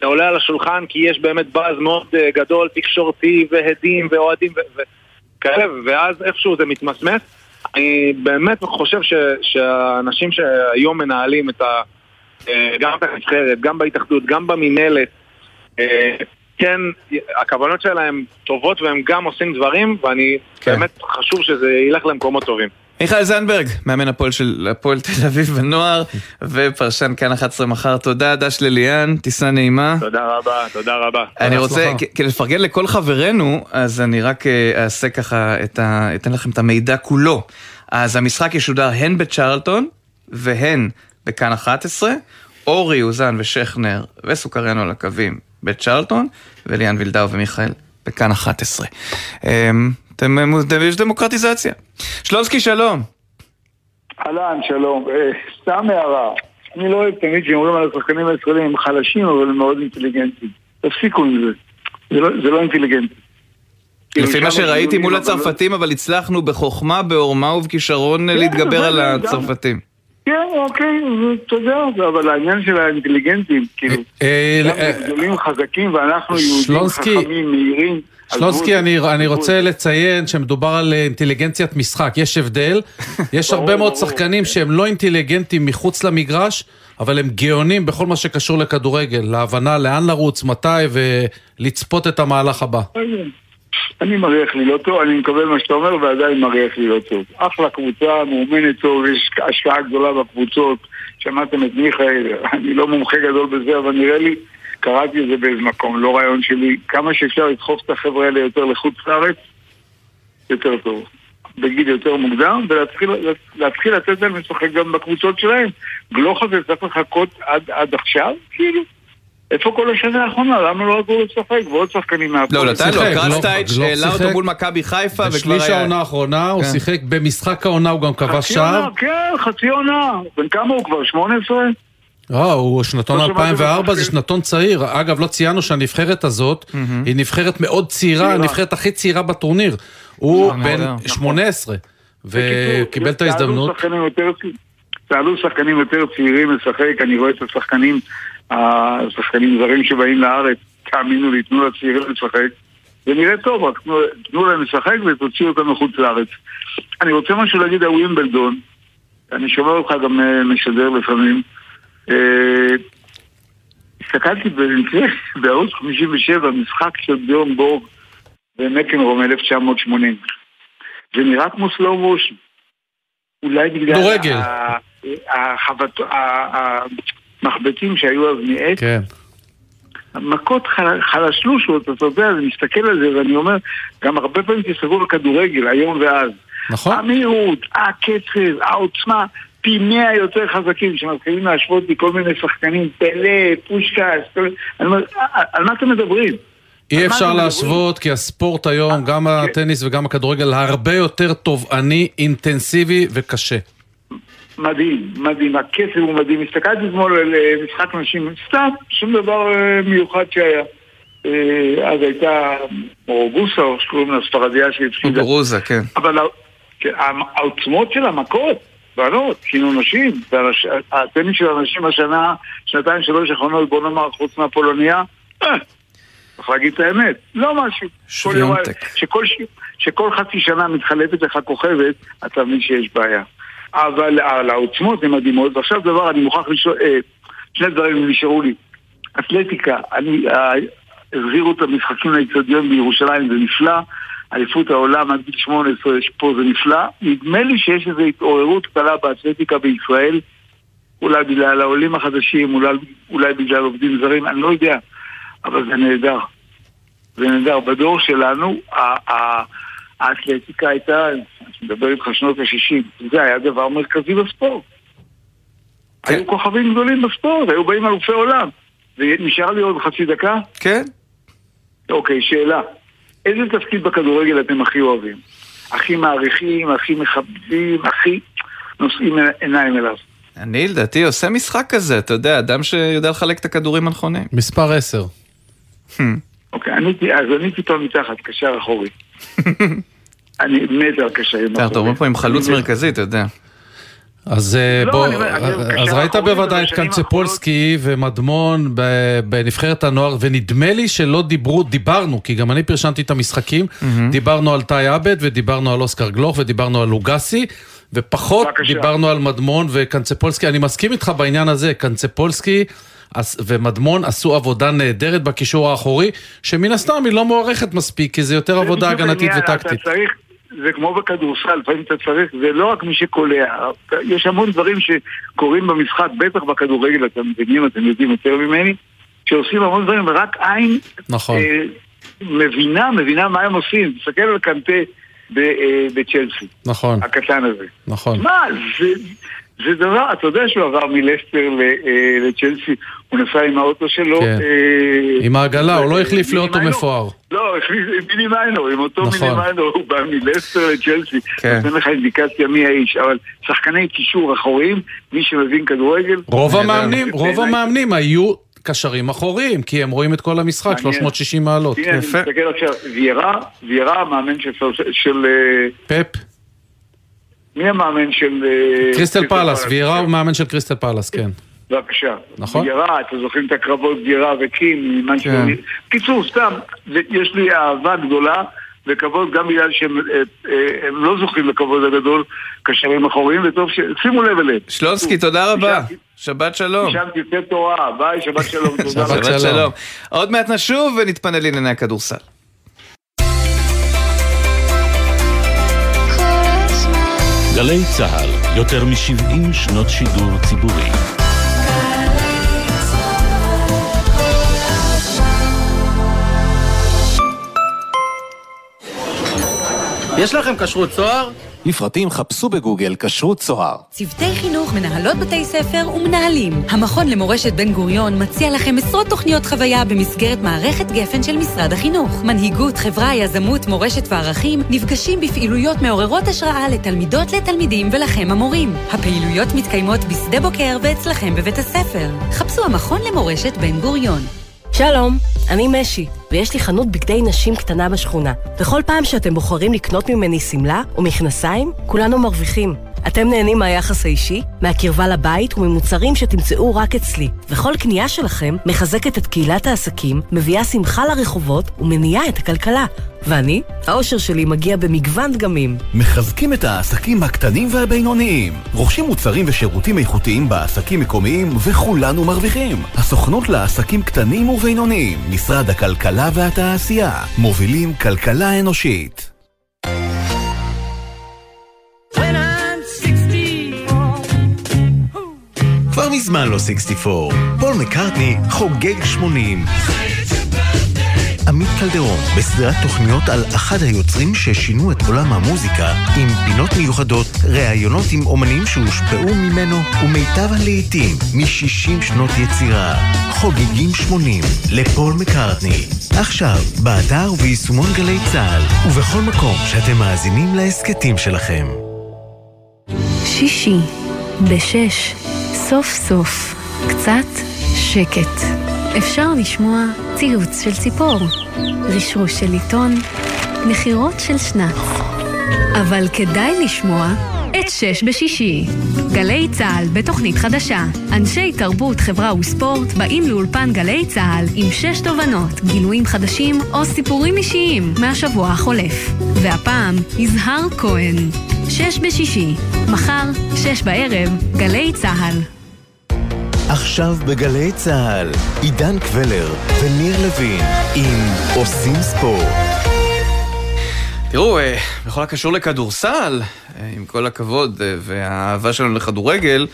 זה עולה על השולחן כי יש באמת באז מאוד אה, גדול, תקשורתי, והדים, ואוהדים, וכאלה, ואז איכשהו זה מתמסמס. אני באמת חושב ש, שהאנשים שהיום מנהלים את ה... אה, גם בנבחרת, גם בהתאחדות, גם במינהלת. אה, כן, הכוונות שלהם טובות והם גם עושים דברים, ואני כן. באמת חשוב שזה ילך למקומות טובים. מיכאל זנדברג, מאמן הפועל של הפועל תל אביב בנוער, ופרשן כאן 11 מחר. תודה, דש לליאן, טיסה נעימה. תודה רבה, תודה רבה. אני רוצה, כדי לפרגן לכל חברינו, אז אני רק אה, אעשה ככה, אתן לכם את המידע כולו. אז המשחק ישודר הן בצ'רלטון, והן בכאן 11, אורי אוזן ושכנר וסוכרנו על הקווים בצ'רלטון, וליאן וילדאו ומיכאל בכאן 11. אמ, אתם, יש דמוקרטיזציה. שלונסקי, שלום. אהלן, שלום. אה, סתם הערה. אני לא אוהב תמיד שאומרים על השחקנים הישראלים הם חלשים, אבל הם מאוד אינטליגנטים. תפסיקו עם זה. זה לא, זה לא אינטליגנטי. לפי כאילו, מה שראיתי מול הצרפתים, אבל הצלחנו בחוכמה, בעורמה ובכישרון כן, להתגבר על הצרפתים. כן, אוקיי, אתה יודע, אבל העניין של האינטליגנטים, כאילו, אה, אנחנו אה, גדולים חזקים ואנחנו יהודים חכמים, מהירים. שלונסקי, אני רוצה לציין שמדובר על אינטליגנציית משחק, יש הבדל. <laughs> יש הרבה מאוד שחקנים שהם לא אינטליגנטים מחוץ למגרש, אבל הם גאונים בכל מה שקשור לכדורגל, להבנה לאן לרוץ, מתי ולצפות את המהלך הבא. אני מריח לי לא טוב, אני מקבל מה שאתה אומר ועדיין מריח לי לא טוב. אחלה קבוצה, מאומנת טוב, יש השקעה גדולה בקבוצות, שמעתם את מיכאל, אני לא מומחה גדול בזה, אבל נראה לי, קראתי את זה באיזה מקום, לא רעיון שלי, כמה שאפשר לדחוף את החבר'ה האלה יותר לחוץ לארץ, יותר טוב. בגיל יותר מוקדם, ולהתחיל לתת להם לשחק גם בקבוצות שלהם. גלוך הזה צריך לחכות עד, עד עכשיו, כאילו. איפה כל השנה האחרונה? למה לא עזרו לשחק? ועוד שחקנים מהפועל. לא, נתן לו, קרסטייץ' העלה אותו מול מכבי חיפה וכבר היה... בשליש העונה האחרונה הוא כן. שיחק, במשחק העונה הוא גם כבש שער. כן, חצי עונה. בן כמה הוא כבר? 18? אה, הוא שנתון 2004, זה שנתון צעיר. אגב, לא ציינו שהנבחרת הזאת היא נבחרת מאוד צעירה, הנבחרת הכי צעירה בטורניר. הוא נכון, בן 18, נכון. וקיבל את ההזדמנות. תעלו שחקנים יותר צעירים לשחק, אני רואה את השחקנים השחקנים זרים שבאים לארץ, תאמינו לי, תנו לצעירים לשחק. זה נראה טוב, רק תנו, תנו להם לשחק ותוציאו אותם מחוץ לארץ. אני רוצה משהו להגיד על ווימבלדון, אני שומע אותך גם אה, משדר לפעמים. אה, הסתכלתי במקרה <laughs> בערוץ 57, משחק של ביורן בורג במקנרום 1980. זה נראה כמו סלואו מושן. אולי בגלל... דורגל. מחבטים שהיו אז מעץ. כן. מכות חל, חלשלושות, אתה יודע, אני מסתכל על זה ואני אומר, גם הרבה פעמים תסתכלו על כדורגל, היום ואז. נכון. המהירות, הקצב, העוצמה, פי מאה יותר חזקים, שמתחילים להשוות לי כל מיני שחקנים, פלא, פושקס, אני אומר, על מה אתם מדברים? אי אפשר להשוות, כי הספורט היום, גם כן. הטניס וגם הכדורגל, הרבה יותר תובעני, אינטנסיבי וקשה. מדהים, מדהים, הקצב הוא מדהים. הסתכלתי אתמול על אה, משחק נשים, סתם, שום דבר אה, מיוחד שהיה. אה, אז הייתה אורבוסה, או שקוראים לה ספרדיה שהפסידה. אורוזה, כן. אבל כן, העוצמות של המכות, בנות, כאילו נשים, הטניס של הנשים השנה, שנתיים שלוש האחרונות, בוא נאמר, חוץ מהפולניה, צריך להגיד את האמת, לא משהו. שוויונטק. שכל חצי שנה מתחלפת לך כוכבת, אתה מבין שיש בעיה. אבל על העוצמות הן מדהימות. ועכשיו דבר, אני מוכרח לשאול, אה, שני דברים נשארו לי. אתלטיקה, אני, אה, החזירו את המשחקים לאצטדיון בירושלים, זה נפלא. אליפות העולם עד גיל 18, פה זה נפלא. נדמה לי שיש איזו התעוררות קטנה באתלטיקה בישראל, אולי בגלל העולים החדשים, אולי, אולי בגלל עובדים זרים, אני לא יודע, אבל זה נהדר. זה נהדר. בדור שלנו, האתלטיקה הייתה, מדבר איתך שנות ה-60, זה היה דבר מרכזי בספורט. כן. היו כוכבים גדולים בספורט, היו באים אלופי עולם. ונשאר לי עוד חצי דקה? כן. אוקיי, שאלה. איזה תפקיד בכדורגל אתם הכי אוהבים? הכי מעריכים, הכי מכבדים, הכי נושאים עיניים אליו. אני לדעתי עושה משחק כזה, אתה יודע, אדם שיודע לחלק את הכדורים הנכונים. מספר 10. אוקיי, אני, אז אני פתאום מתחת, קשר אחורי. <laughs> אני מת על קשרים אתה אחורי. אומר פה עם חלוץ מרכזי, אתה יודע. אז אה, לא, בוא, אני אני אומר, אז ראית בוודאי את קנצפולסקי ומדמון ב- בנבחרת הנוער, ונדמה לי שלא דיברו, דיברנו, כי גם אני פרשנתי את המשחקים, דיברנו על טאי עבד, ודיברנו על אוסקר גלוך, ודיברנו על לוגסי, ופחות בבקשה. דיברנו על מדמון וקנצפולסקי. אני מסכים איתך בעניין הזה, קנצפולסקי עש- ומדמון עשו עבודה נהדרת בקישור האחורי, שמן הסתם היא לא מוערכת מספיק, כי זה יותר עבודה הגנתית וטקטית. צריך, זה כמו בכדורסל, לפעמים אתה צריך, זה לא רק מי שקולע, יש המון דברים שקורים במשחק, בטח בכדורגל, אתם מבינים, אתם יודעים יותר ממני, שעושים המון דברים, ורק עין נכון. אה, מבינה, מבינה מה הם עושים. תסתכל על קנטה אה, בצ'לסי, נכון, הקטן הזה. נכון. מה, זה, זה דבר, אתה יודע שהוא עבר מלסטר אה, לצ'לסי, הוא נסע עם האוטו שלו. כן. אה, עם העגלה, הוא לא החליף מיני לאוטו. מפואר. לא, החליף מיני מיינור, עם אותו נכון. מיני מיינור, הוא בא מלסטר לצ'לסי. כן. נותן לך אינדיקציה מי האיש, אבל שחקני קישור אחוריים, מי שמבין כדורגל, רוב. המאמנים, רוב בעיניי- המאמנים היו קשרים אחוריים, כי הם רואים את כל המשחק, מעניין. 360 מעלות. הנה אני. מסתכל עכשיו, ויירה, ויירה המאמן של, אה, פפ, מי המאמן של... אה, קריסטל פלאס, ויירה הוא מאמן של קריסטל פלאס, כן. בבקשה. נכון. ויירה, אתם זוכרים את הקרבות ויירה וקים. כן. קיצור, סתם, יש לי אהבה גדולה וכבוד גם בגלל שהם אה, אה, הם לא זוכים לכבוד הגדול קשרים אחוריים, וטוב ש... שימו לב אליהם. שלונסקי, תודה רבה. שבת שלום. משם תצא תורה, ביי, שבת שלום, <laughs> שבת. שלום. עוד מעט נשוב ונתפנה לענייני הכדורסל. גלי צה"ל, יותר מ-70 שנות שידור ציבורי. יש לכם כשרות צוהר? לפרטים חפשו בגוגל כשרות צוהר. צוותי חינוך, מנהלות בתי ספר ומנהלים. המכון למורשת בן גוריון מציע לכם עשרות תוכניות חוויה במסגרת מערכת גפן של משרד החינוך. מנהיגות, חברה, יזמות, מורשת וערכים נפגשים בפעילויות מעוררות השראה לתלמידות, לתלמידים ולכם המורים. הפעילויות מתקיימות בשדה בוקר ואצלכם בבית הספר. חפשו המכון למורשת בן גוריון. שלום, אני משי, ויש לי חנות בגדי נשים קטנה בשכונה. בכל פעם שאתם בוחרים לקנות ממני שמלה או מכנסיים, כולנו מרוויחים. אתם נהנים מהיחס האישי, מהקרבה לבית וממוצרים שתמצאו רק אצלי. וכל קנייה שלכם מחזקת את קהילת העסקים, מביאה שמחה לרחובות ומניעה את הכלכלה. ואני, האושר שלי מגיע במגוון דגמים. מחזקים את העסקים הקטנים והבינוניים. רוכשים מוצרים ושירותים איכותיים בעסקים מקומיים וכולנו מרוויחים. הסוכנות לעסקים קטנים ובינוניים, משרד הכלכלה והתעשייה, מובילים כלכלה אנושית. מזמן לא 64. פול מקארטני חוגג 80. עמית קלדרון, בסדרת תוכניות על אחד היוצרים ששינו את עולם המוזיקה, עם פינות מיוחדות, ראיונות עם אומנים שהושפעו ממנו, ומיטב הלעיתים מ-60 שנות יצירה. חוגגים 80 לפול מקארטני. עכשיו, באתר וביישומון גלי צה"ל, ובכל מקום שאתם מאזינים להסכתים שלכם. שישי, בשש, סוף סוף, קצת שקט. אפשר לשמוע ציוץ של ציפור, רשרוש של עיתון, נחירות של שנץ. אבל כדאי לשמוע את שש בשישי. גלי צה"ל בתוכנית חדשה. אנשי תרבות, חברה וספורט באים לאולפן גלי צה"ל עם שש תובנות, גילויים חדשים או סיפורים אישיים מהשבוע החולף. והפעם, יזהר כהן. שש בשישי, מחר, שש בערב, גלי צה"ל. עכשיו בגלי צה"ל, עידן קבלר וניר לוין עם עושים ספורט. תראו, אה, בכל הקשור לכדורסל, אה, עם כל הכבוד אה, והאהבה שלנו לכדורגל,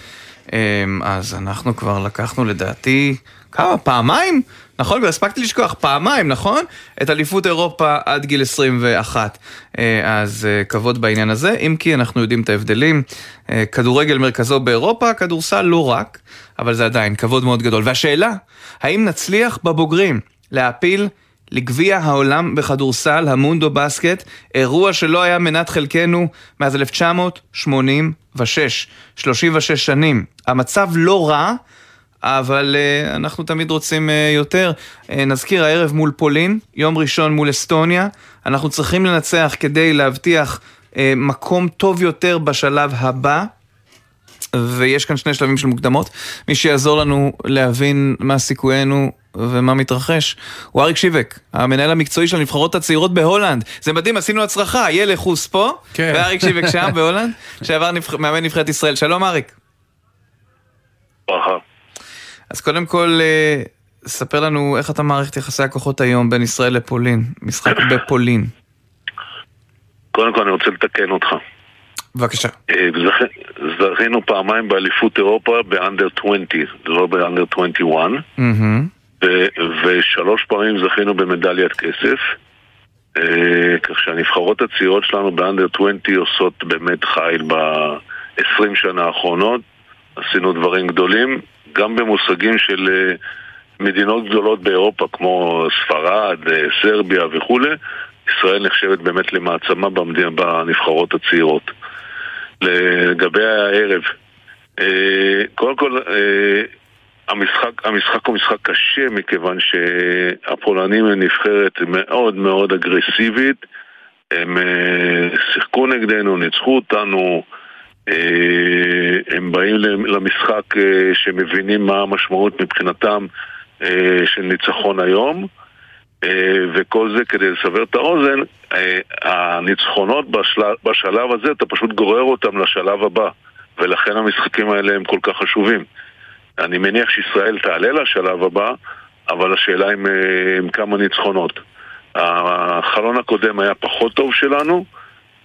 אז אנחנו כבר לקחנו לדעתי, כמה? פעמיים? נכון? כבר הספקתי לשכוח, פעמיים, נכון? את אליפות אירופה עד גיל 21. אה, אז כבוד בעניין הזה, אם כי אנחנו יודעים את ההבדלים. כדורגל מרכזו באירופה, כדורסל לא רק, אבל זה עדיין כבוד מאוד גדול. והשאלה, האם נצליח בבוגרים להעפיל לגביע העולם בכדורסל, המונדו בסקט, אירוע שלא היה מנת חלקנו מאז 1986, 36 שנים. המצב לא רע, אבל אה, אנחנו תמיד רוצים אה, יותר. אה, נזכיר הערב מול פולין, יום ראשון מול אסטוניה. אנחנו צריכים לנצח כדי להבטיח אה, מקום טוב יותר בשלב הבא. ויש כאן שני שלבים של מוקדמות. מי שיעזור לנו להבין מה סיכויינו ומה מתרחש הוא אריק שיבק, המנהל המקצועי של הנבחרות הצעירות בהולנד. זה מדהים, עשינו הצרחה, ילך חוס פה, כן. ואריק שיבק שם <laughs> בהולנד, שעבר נבח... מאמן נבחרת ישראל. שלום אריק. ברכה. אז קודם כל, אה, ספר לנו איך אתה מערכת יחסי הכוחות היום בין ישראל לפולין, משחק בפולין. קודם כל אני רוצה לתקן אותך. בבקשה. אה, זכינו פעמיים באליפות אירופה באנדר 20, לא באנדר 21, ושלוש פעמים זכינו במדליית כסף. אה, כך שהנבחרות הצעירות שלנו באנדר 20 עושות באמת חיל ב-20 שנה האחרונות. עשינו דברים גדולים, גם במושגים של אה, מדינות גדולות באירופה כמו ספרד, סרביה וכולי. ישראל נחשבת באמת למעצמה בנבחרות הצעירות. לגבי הערב. אה, קודם כל, אה, המשחק, המשחק הוא משחק קשה מכיוון שהפולנים הם נבחרת מאוד מאוד אגרסיבית הם אה, שיחקו נגדנו, ניצחו אותנו הם באים למשחק שמבינים מה המשמעות מבחינתם של ניצחון היום וכל זה כדי לסבר את האוזן, הניצחונות בשלב, בשלב הזה, אתה פשוט גורר אותם לשלב הבא, ולכן המשחקים האלה הם כל כך חשובים. אני מניח שישראל תעלה לשלב הבא, אבל השאלה עם, אה, עם כמה ניצחונות. החלון הקודם היה פחות טוב שלנו,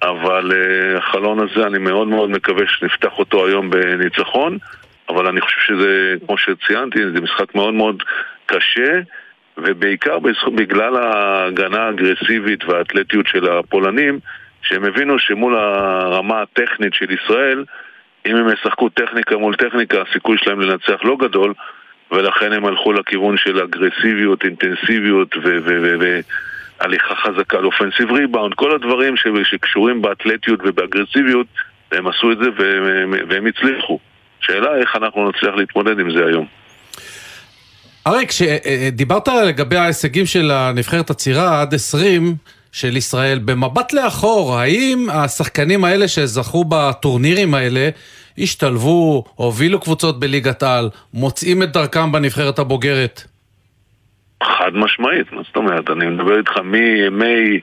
אבל החלון הזה, אני מאוד מאוד מקווה שנפתח אותו היום בניצחון, אבל אני חושב שזה, כמו שציינתי, זה משחק מאוד מאוד קשה. ובעיקר בגלל ההגנה האגרסיבית והאתלטיות של הפולנים, שהם הבינו שמול הרמה הטכנית של ישראל, אם הם ישחקו טכניקה מול טכניקה, הסיכוי שלהם לנצח לא גדול, ולכן הם הלכו לכיוון של אגרסיביות, אינטנסיביות והליכה חזקה לאופנסיב ריבאונד, כל הדברים שקשורים באתלטיות ובאגרסיביות, הם עשו את זה והם, והם הצליחו. שאלה איך אנחנו נצליח להתמודד עם זה היום. אריק, כשדיברת לגבי ההישגים של הנבחרת הצעירה עד 20 של ישראל, במבט לאחור, האם השחקנים האלה שזכו בטורנירים האלה השתלבו, הובילו קבוצות בליגת על, מוצאים את דרכם בנבחרת הבוגרת? חד משמעית, מה זאת אומרת? אני מדבר איתך מימי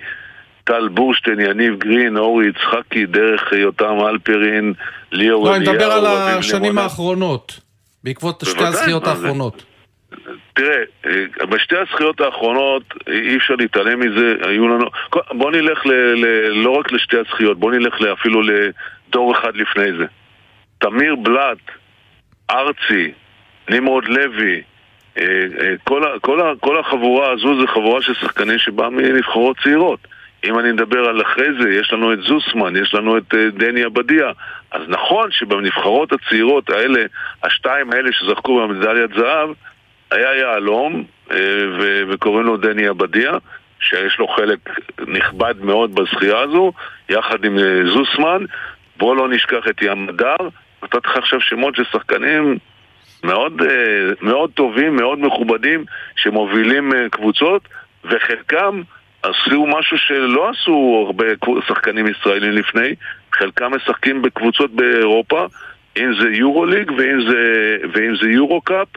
טל בורשטיין, יניב גרין, אורי יצחקי, דרך יותם אלפרין, ליאור אליהו. לא, אני מדבר על השנים האחרונות, בעקבות שתי הזכיות האחרונות. תראה, אה, בשתי הזכיות האחרונות אי אפשר להתעלם מזה, היו לנו... בוא נלך ל, ל, לא רק לשתי הזכיות, בוא נלך אפילו לדור אחד לפני זה. תמיר בלאט, ארצי, נמרוד לוי, אה, אה, כל, כל, כל החבורה הזו זה חבורה של שחקנים שבאה מנבחרות צעירות. אם אני מדבר על אחרי זה, יש לנו את זוסמן, יש לנו את דני עבדיה. אז נכון שבנבחרות הצעירות האלה, השתיים האלה שזכו במדליית זהב, היה יהלום, אה, וקוראים לו דני עבדיה, שיש לו חלק נכבד מאוד בזכייה הזו, יחד עם אה, זוסמן. בואו לא נשכח את ים הדר. נתתי לך עכשיו שמות של שחקנים מאוד, אה, מאוד טובים, מאוד מכובדים, שמובילים קבוצות, וחלקם עשו משהו שלא עשו הרבה שחקנים ישראלים לפני, חלקם משחקים בקבוצות באירופה, אם זה יורו ליג ואם זה, זה יורו קאפ.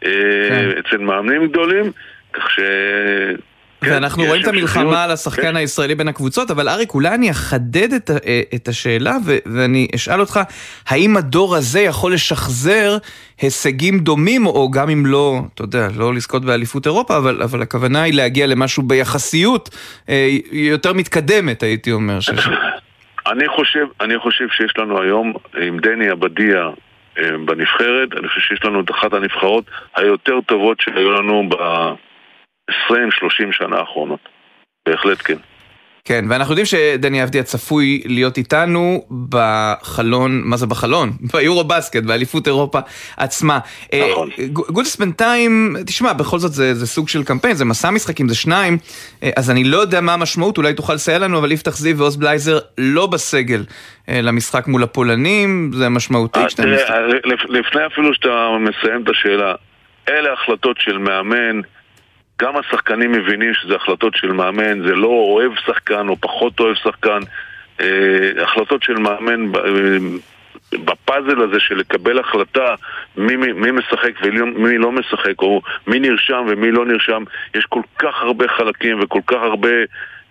כן. אצל מאמנים גדולים, כך ש... כן, ואנחנו רואים את המלחמה על השחקן כן. הישראלי בין הקבוצות, אבל אריק, אולי אני אחדד את, אה, את השאלה ואני אשאל אותך, האם הדור הזה יכול לשחזר הישגים דומים, או גם אם לא, אתה יודע, לא לזכות באליפות אירופה, אבל, אבל הכוונה היא להגיע למשהו ביחסיות אה, יותר מתקדמת, הייתי אומר. אני חושב, אני חושב שיש לנו היום עם דני עבדיה אה, בנבחרת. אני חושב שיש לנו את אחת הנבחרות היותר טובות שהיו לנו ב-20-30 שנה האחרונות. בהחלט כן. כן, ואנחנו יודעים שדני אבדיה צפוי להיות איתנו בחלון, מה זה בחלון? <laughs> ביורו בסקט, באליפות אירופה עצמה. נכון. גודס בינתיים, תשמע, בכל זאת זה, זה סוג של קמפיין, זה מסע משחקים, זה שניים, אז אני לא יודע מה המשמעות, אולי תוכל לסייע לנו, אבל יפתח זיו ועוז בלייזר לא בסגל למשחק מול הפולנים, זה משמעותי. תראה, לפני אפילו שאתה מסיים את השאלה, אלה החלטות של מאמן. גם השחקנים מבינים שזה החלטות של מאמן, זה לא אוהב שחקן או פחות אוהב שחקן. אה, החלטות של מאמן אה, בפאזל הזה של לקבל החלטה מי, מי, מי משחק ומי לא משחק, או מי נרשם ומי לא נרשם, יש כל כך הרבה חלקים וכל כך הרבה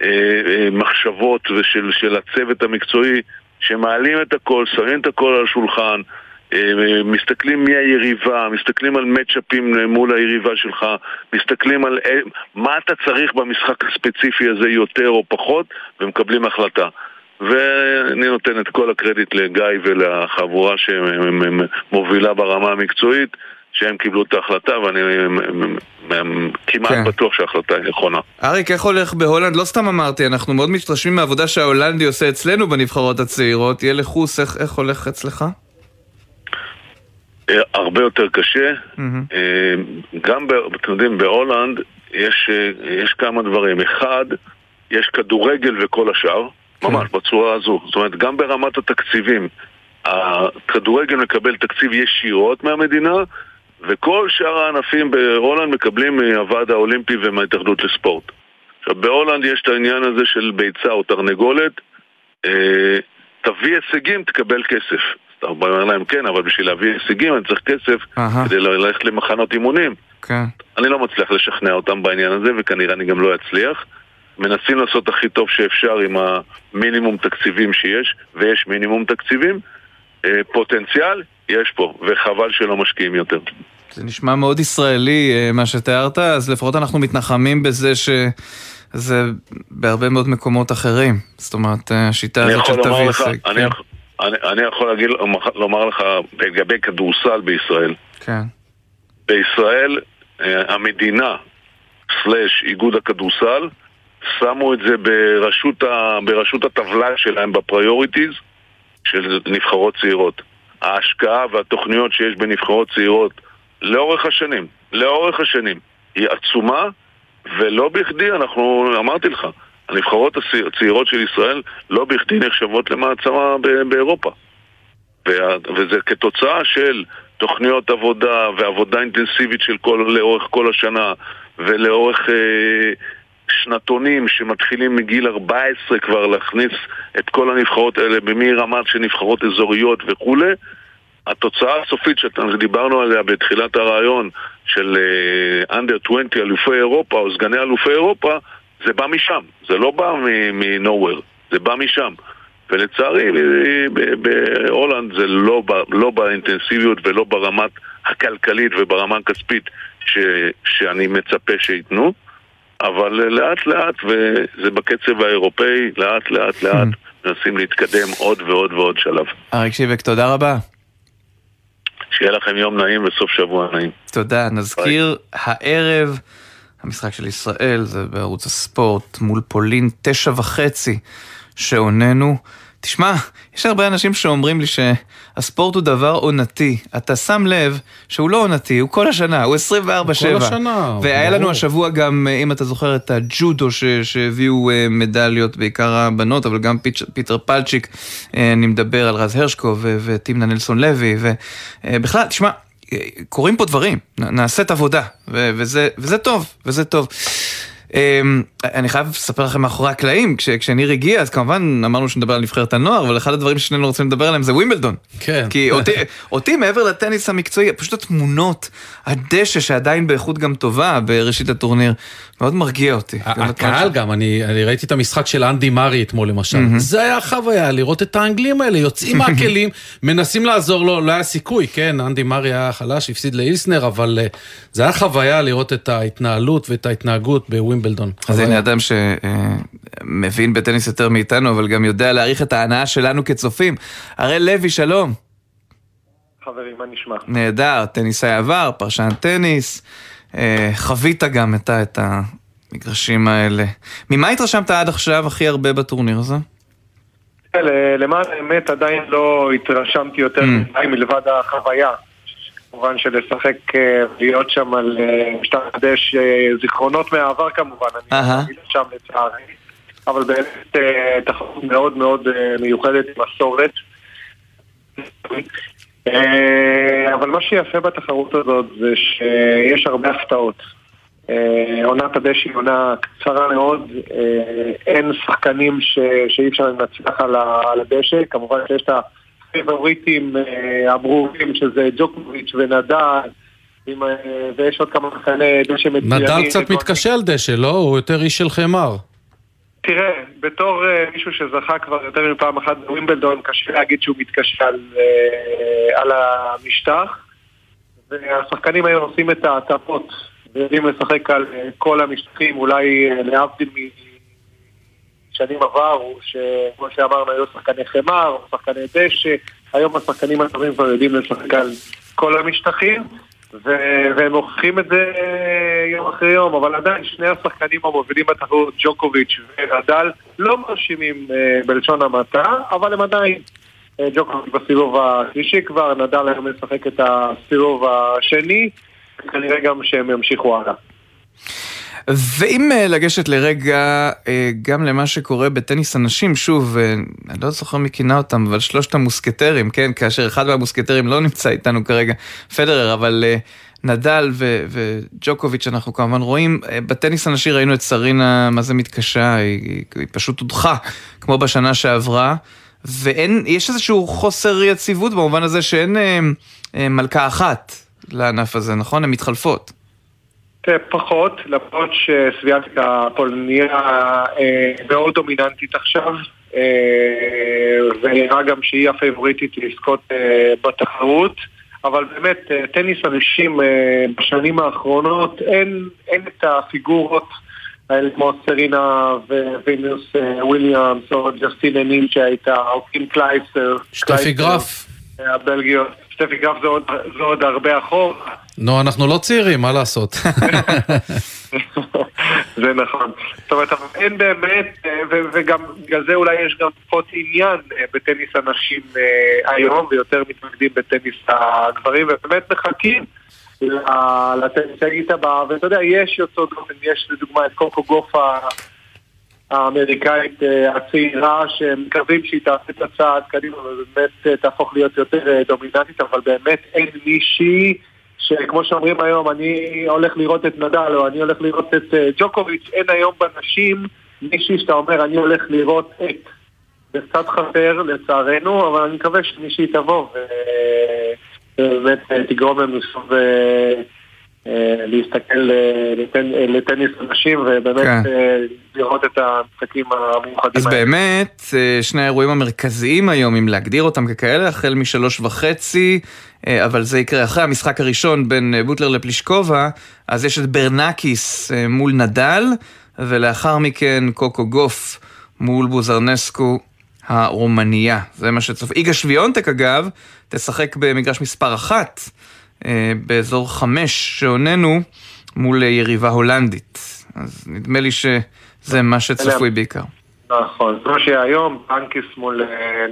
אה, אה, מחשבות ושל, של הצוות המקצועי שמעלים את הכל, שמים את הכל על השולחן, מסתכלים מי היריבה, מסתכלים על מצ'אפים מול היריבה שלך, מסתכלים על אה, מה אתה צריך במשחק הספציפי הזה יותר או פחות, ומקבלים החלטה. ואני נותן את כל הקרדיט לגיא ולחבורה שמובילה ברמה המקצועית, שהם קיבלו את ההחלטה, ואני כמעט כן. בטוח שההחלטה היא נכונה. אריק, איך הולך בהולנד? לא סתם אמרתי, אנחנו מאוד מתרשמים מהעבודה שההולנדי עושה אצלנו בנבחרות הצעירות. יהיה לחוס, איך, איך הולך אצלך? אה, הרבה יותר קשה. Mm-hmm. גם, אתם יודעים, בהולנד יש, אה, יש כמה דברים. אחד, יש כדורגל וכל השאר, כן. ממש בצורה הזו. זאת אומרת, גם ברמת התקציבים, הכדורגל מקבל תקציב ישירות מהמדינה, וכל שאר הענפים בהולנד מקבלים מהוועד האולימפי ומההתאחדות לספורט. עכשיו, בהולנד יש את העניין הזה של ביצה או תרנגולת, תביא הישגים, תקבל כסף. אתה אומר להם כן, אבל בשביל להביא הישגים אני צריך כסף כדי ללכת למחנות אימונים. כן. אני לא מצליח לשכנע אותם בעניין הזה, וכנראה אני גם לא אצליח. מנסים לעשות הכי טוב שאפשר עם המינימום תקציבים שיש, ויש מינימום תקציבים. אה, פוטנציאל, יש פה, וחבל שלא משקיעים יותר. זה נשמע מאוד ישראלי אה, מה שתיארת, אז לפחות אנחנו מתנחמים בזה ש... זה בהרבה מאוד מקומות אחרים. זאת אומרת, אה, השיטה הזאת של תביא הישג. אני, כן. אני, אני יכול להגיד, לומר לך לגבי כדורסל בישראל. כן. בישראל אה, המדינה, slash איגוד הכדורסל, שמו את זה בראשות, ה, בראשות הטבלה שלהם ב priorities של נבחרות צעירות. ההשקעה והתוכניות שיש בנבחרות צעירות לאורך השנים, לאורך השנים, היא עצומה, ולא בכדי, אנחנו, אמרתי לך, הנבחרות הצעירות של ישראל לא בכדי נחשבות למעצמה באירופה. וזה כתוצאה של תוכניות עבודה ועבודה אינטנסיבית של כל, לאורך כל השנה ולאורך אה, שנתונים שמתחילים מגיל 14 כבר להכניס את כל הנבחרות האלה מרמת של נבחרות אזוריות וכולי התוצאה הסופית שדיברנו עליה בתחילת הרעיון של אנדר uh, 20 אלופי אירופה או סגני אלופי אירופה זה בא משם, זה לא בא מ-nowhere, זה בא משם. ולצערי בהולנד זה לא, לא באינטנסיביות ולא ברמת הכלכלית וברמה הכספית ש, שאני מצפה שייתנו, אבל לאט לאט, וזה בקצב האירופאי, לאט לאט לאט מנסים להתקדם עוד ועוד ועוד שלב. אריק שיבק, תודה רבה. שיהיה לכם יום נעים וסוף שבוע נעים. תודה. נזכיר, הערב... המשחק של ישראל זה בערוץ הספורט מול פולין, תשע וחצי שעוננו. תשמע, יש הרבה אנשים שאומרים לי שהספורט הוא דבר עונתי. אתה שם לב שהוא לא עונתי, הוא כל השנה, הוא 24-7. כל השנה, והיה לנו השבוע גם, אם אתה זוכר, את הג'ודו ש- שהביאו אה, מדליות, בעיקר הבנות, אבל גם פיצ', פיטר פלצ'יק, אה, אני מדבר על רז הרשקו וטימנה נלסון לוי, ובכלל, אה, תשמע, קורים פה דברים, נעשית עבודה, וזה, וזה טוב, וזה טוב. אמ, אני חייב לספר לכם מאחורי הקלעים, כש, כשניר הגיע אז כמובן אמרנו שנדבר על נבחרת הנוער, אבל אחד הדברים ששנינו רוצים לדבר עליהם זה ווימבלדון. כן. כי אותי, אותי מעבר לטניס המקצועי, פשוט התמונות, הדשא שעדיין באיכות גם טובה בראשית הטורניר, מאוד מרגיע אותי. הקהל גם, אני, אני ראיתי את המשחק של אנדי מארי אתמול למשל, זה היה חוויה לראות את האנגלים האלה, יוצאים מהכלים, <laughs> מנסים לעזור לו, לא היה סיכוי, כן, אנדי מארי היה חלש, הפסיד לאילסנר, אבל uh, זה היה חוויה לראות את ההתנהלות ואת ההתנהגות בווימבלדון. אז הנה אדם שמבין בטניס יותר מאיתנו, אבל גם יודע להעריך את ההנאה שלנו כצופים. הראל לוי, שלום. חברים, מה נשמע? נהדר, טניסאי עבר, פרשן טניס. אה, חווית גם את, את המגרשים האלה. ממה התרשמת עד עכשיו הכי הרבה בטורניר הזה? למען האמת עדיין לא התרשמתי יותר מדי מלבד החוויה. כמובן שלשחק, אה, להיות שם על אה, משטר חדש, אה, זיכרונות מהעבר כמובן, אני לא אגיד שם לצערי, אבל באמת תחרות מאוד מאוד מיוחדת עם מסורת. אבל מה שיפה בתחרות הזאת זה שיש הרבה הפתעות. עונת הדשא היא עונה קצרה מאוד, אין שחקנים ש... שאי אפשר לנצח על, ה... הדשא, כמובן שיש את הפייבוריטים אה, הברורים שזה ג'וקוביץ' ונדל, עם, אה, ויש עוד כמה שחקני דשא מצוינים. נדל קצת מתקשה על דשא, לא? הוא יותר איש של חמר. תראה, בתור uh, מישהו שזכה כבר יותר מפעם אחת בווימבלדון, קשה להגיד שהוא מתקשה על, uh, על המשטח. והשחקנים היום עושים את ההטבות ויודעים לשחק על uh, כל המשטחים, אולי uh, להבדיל משנים עברו, שכמו שאמרנו, היו שחקני חמר, שחקני דשא, היום השחקנים הטובים כבר יודעים לשחק על כל המשטחים. ו- והם מוכיחים את זה יום אחרי יום, אבל עדיין שני השחקנים המובילים בתחרות, ג'וקוביץ' ונדל, לא מרשימים אה, בלשון המעטה, אבל הם עדיין אה, ג'וקוביץ' בסיבוב השלישי כבר, נדל היום משחק את הסיבוב השני, כנראה גם שהם ימשיכו הלאה. ואם אה, לגשת לרגע אה, גם למה שקורה בטניס הנשים, שוב, אה, אני לא זוכר מי כינה אותם, אבל שלושת המוסקטרים, כן, כאשר אחד מהמוסקטרים לא נמצא איתנו כרגע, פדרר, אבל נדל ו- וג'וקוביץ', אנחנו כמובן רואים, בטניס הנשי ראינו את סרינה, מה זה מתקשה, היא, היא פשוט הודחה, כמו בשנה שעברה. ואין, יש איזשהו חוסר יציבות במובן הזה שאין אה, אה, מלכה אחת לענף הזה, נכון? הן מתחלפות. פחות, למרות שסוויאנטק הפולניה אה, מאוד דומיננטית עכשיו, אה, ונראה גם שהיא הפייבוריטית לזכות אה, בתחרות, אבל באמת, טניס אנשים אה, בשנים האחרונות, אין, אין את הפיגורות האלה כמו סרינה ווינוס וויליאמס, או ג'סטין הנין שהייתה, או קים קלייסטרס. שטפי גרף. הבלגיות. שטפי גרף זה עוד, זה עוד הרבה אחורה. נו, אנחנו לא צעירים, מה לעשות? <laughs> זה נכון. זאת אומרת, אין באמת, וגם בגלל זה אולי יש גם פחות עניין אה, בטניס הנשים אה, היום, ויותר מתמקדים בטניס הגברים, ובאמת מחכים לטניסאית הבאה, ואתה יודע, יש יוצאות דופן, יש לדוגמה את קוקו גוף האמריקאית אה, הצעירה, שמקווים שהיא תעשה את הצעד קדימה ובאמת תהפוך להיות יותר דומיננטית, אבל באמת אין מישהי שכמו שאומרים היום, אני הולך לראות את נדל או אני הולך לראות את uh, ג'וקוביץ', אין היום בנשים מישהי שאתה אומר, אני הולך לראות את. זה קצת חסר לצערנו, אבל אני מקווה שמישהי תבוא ובאמת אה, תגרום לנו אה, להסתכל לטניס אנשים ובאמת כן. לראות את המשחקים המיוחדים אז האלה. באמת, שני האירועים המרכזיים היום, אם להגדיר אותם ככאלה, החל משלוש וחצי, אבל זה יקרה אחרי המשחק הראשון בין בוטלר לפלישקובה, אז יש את ברנקיס מול נדל, ולאחר מכן קוקו גוף מול בוזרנסקו הרומניה. זה מה שצופ... איגה שוויונטק אגב, תשחק במגרש מספר אחת. באזור חמש שעוננו מול יריבה הולנדית. אז נדמה לי שזה מה שצפוי בעיקר. נכון, זה מה שהיה היום, בנקיס מול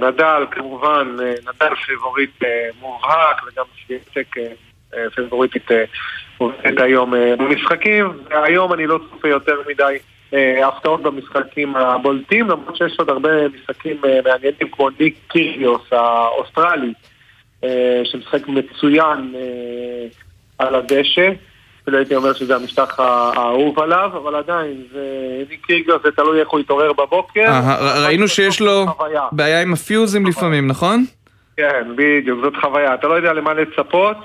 נדל, כמובן נדל פיבוריט מובהק וגם סוויאנטק פיבוריטית מובהקת היום במשחקים, והיום אני לא צופה יותר מדי הפתעות במשחקים הבולטים, למרות שיש עוד הרבה משחקים מעניינים כמו ניק קיריוס האוסטרלי. שמשחק מצוין על הדשא. אפילו הייתי אומר שזה המשטח האהוב עליו, אבל עדיין, ניק קירגר זה תלוי איך הוא יתעורר בבוקר. ראינו שיש לו בעיה עם הפיוזים לפעמים, נכון? כן, בדיוק, זאת חוויה. אתה לא יודע למה לצפות.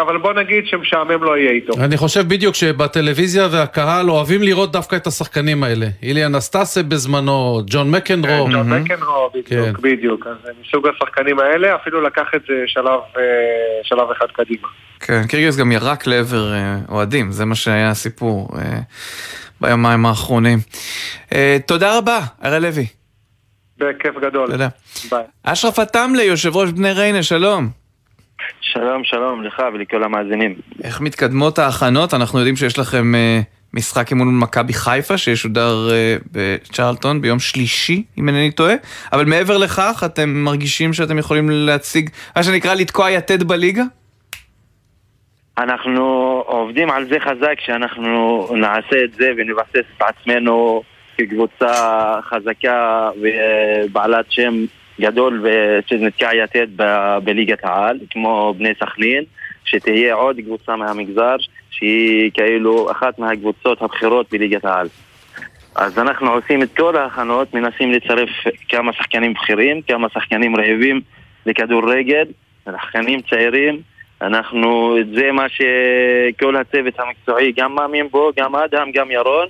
אבל בוא נגיד שמשעמם לא יהיה איתו. אני חושב בדיוק שבטלוויזיה והקהל אוהבים לראות דווקא את השחקנים האלה. אילי אנסטסה בזמנו, ג'ון מקנרו. ג'ון מקנרו, בדיוק, בדיוק. אז מסוג השחקנים האלה, אפילו לקח את זה שלב אחד קדימה. כן, קירגיוס גם ירק לעבר אוהדים, זה מה שהיה הסיפור ביומיים האחרונים. תודה רבה, הראל לוי. בכיף גדול. תודה. ביי. אשרף עטמלה, יושב ראש בני ריינה, שלום. שלום, שלום לך ולכל המאזינים. איך מתקדמות ההכנות? אנחנו יודעים שיש לכם uh, משחק אימון במכבי חיפה שישודר אה, בצ'רלטון ביום שלישי, אם אינני טועה. אבל מעבר לכך, אתם מרגישים שאתם יכולים להציג, מה שנקרא לתקוע יתד בליגה? אנחנו עובדים על זה חזק שאנחנו נעשה את זה ונבסס את עצמנו כקבוצה חזקה ובעלת שם גדול ושנתקע יתד בליגת העל, כמו בני סכנין, שתהיה עוד קבוצה מהמגזר שהיא כאילו אחת מהקבוצות הבכירות בליגת העל. אז אנחנו עושים את כל ההכנות, מנסים לצרף כמה שחקנים בכירים, כמה שחקנים רעבים לכדורגל, שחקנים צעירים. אנחנו, זה מה שכל הצוות המקצועי גם מאמין בו, גם אדם, גם ירון,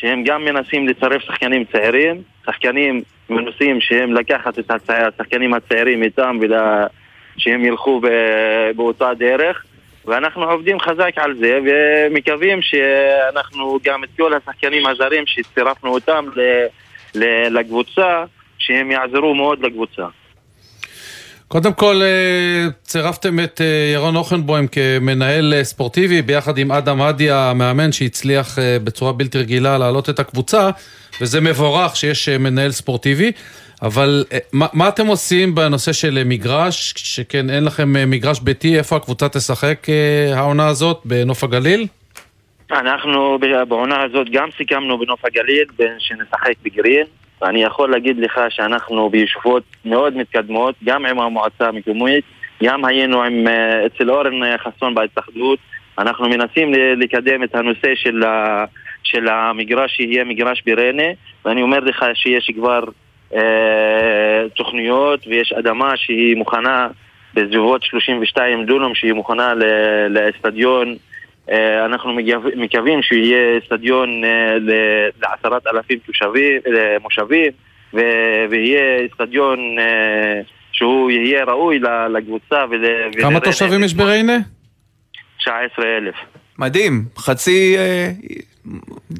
שהם גם מנסים לצרף שחקנים צעירים, שחקנים מנוסים שהם לקחת את. השחקנים הצעירים איתם ושהם ילכו. באותה דרך. ואנחנו עובדים חזק על זה ומקווים שאנחנו גם את כל השחקנים הזרים שצירפנו אותם. לקבוצה, שהם יעזרו מאוד לקבוצה. קודם כל, אה, צירפתם את אה, ירון אוכנבוים כמנהל אה, ספורטיבי ביחד עם אדם עדי המאמן שהצליח בצורה בלתי רגילה להעלות את הקבוצה, וזה מבורך שיש מנהל ספורטיבי. אבל מה, מה אתם עושים בנושא של מגרש, שכן אין לכם מגרש ביתי, איפה הקבוצה תשחק העונה הזאת, בנוף הגליל? אנחנו בעונה הזאת גם סיכמנו בנוף הגליל שנשחק בגרין, ואני יכול להגיד לך שאנחנו בישובות מאוד מתקדמות, גם עם המועצה המקומית, גם היינו עם, אה, אצל אורן אה, חסון בהתאחדות, אנחנו מנסים לקדם את הנושא של, ה, של המגרש שיהיה מגרש בריינה, ואני אומר לך שיש כבר אה, תוכניות ויש אדמה שהיא מוכנה בסביבות 32 דונם שהיא מוכנה לאצטדיון אנחנו מקווים שיהיה אצטדיון אה, לעשרת אלפים תושבים, אה, מושבים, ויהיה אצטדיון שהוא יהיה ראוי לקבוצה. כמה תושבים יש בריינה? 19 אלף. מדהים, חצי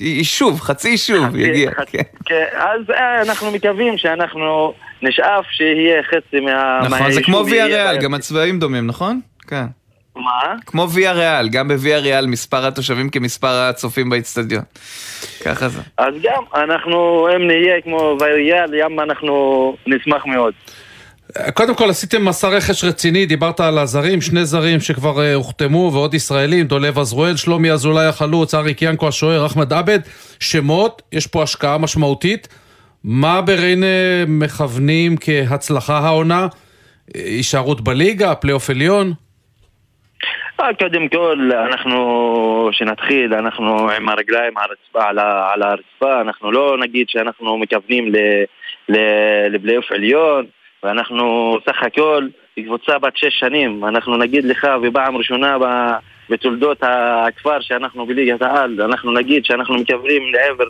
יישוב, חצי יישוב יגיע. כן. כן, אז אנחנו מקווים שאנחנו נשאף שיהיה חצי מה... נכון, זה כמו ויה ריאל, גם הצבעים דומים, נכון? כן. מה? כמו ויה ריאל, גם בוויה ריאל מספר התושבים כמספר הצופים באיצטדיון. ככה זה. אז גם, אנחנו, אם נהיה כמו ויה ריאל, ים אנחנו נשמח מאוד. קודם כל עשיתם מסע רכש רציני, דיברת על הזרים, שני זרים שכבר uh, הוחתמו ועוד ישראלים, דולב עזרואל, שלומי אזולאי החלוץ, אריק ינקו השוער, אחמד עבד, שמות, יש פה השקעה משמעותית. מה בריינה מכוונים כהצלחה העונה? הישארות בליגה, פלייאוף עליון? אה, קודם כל, אנחנו, שנתחיל, אנחנו עם הרגליים על הרצפה, על, על הרצפה, אנחנו לא נגיד שאנחנו מכוונים לפלייאוף עליון, ואנחנו סך הכל קבוצה בת שש שנים, אנחנו נגיד לך, ובפעם ראשונה בתולדות הכפר שאנחנו בליגת העל, אנחנו נגיד שאנחנו מכוונים לעבר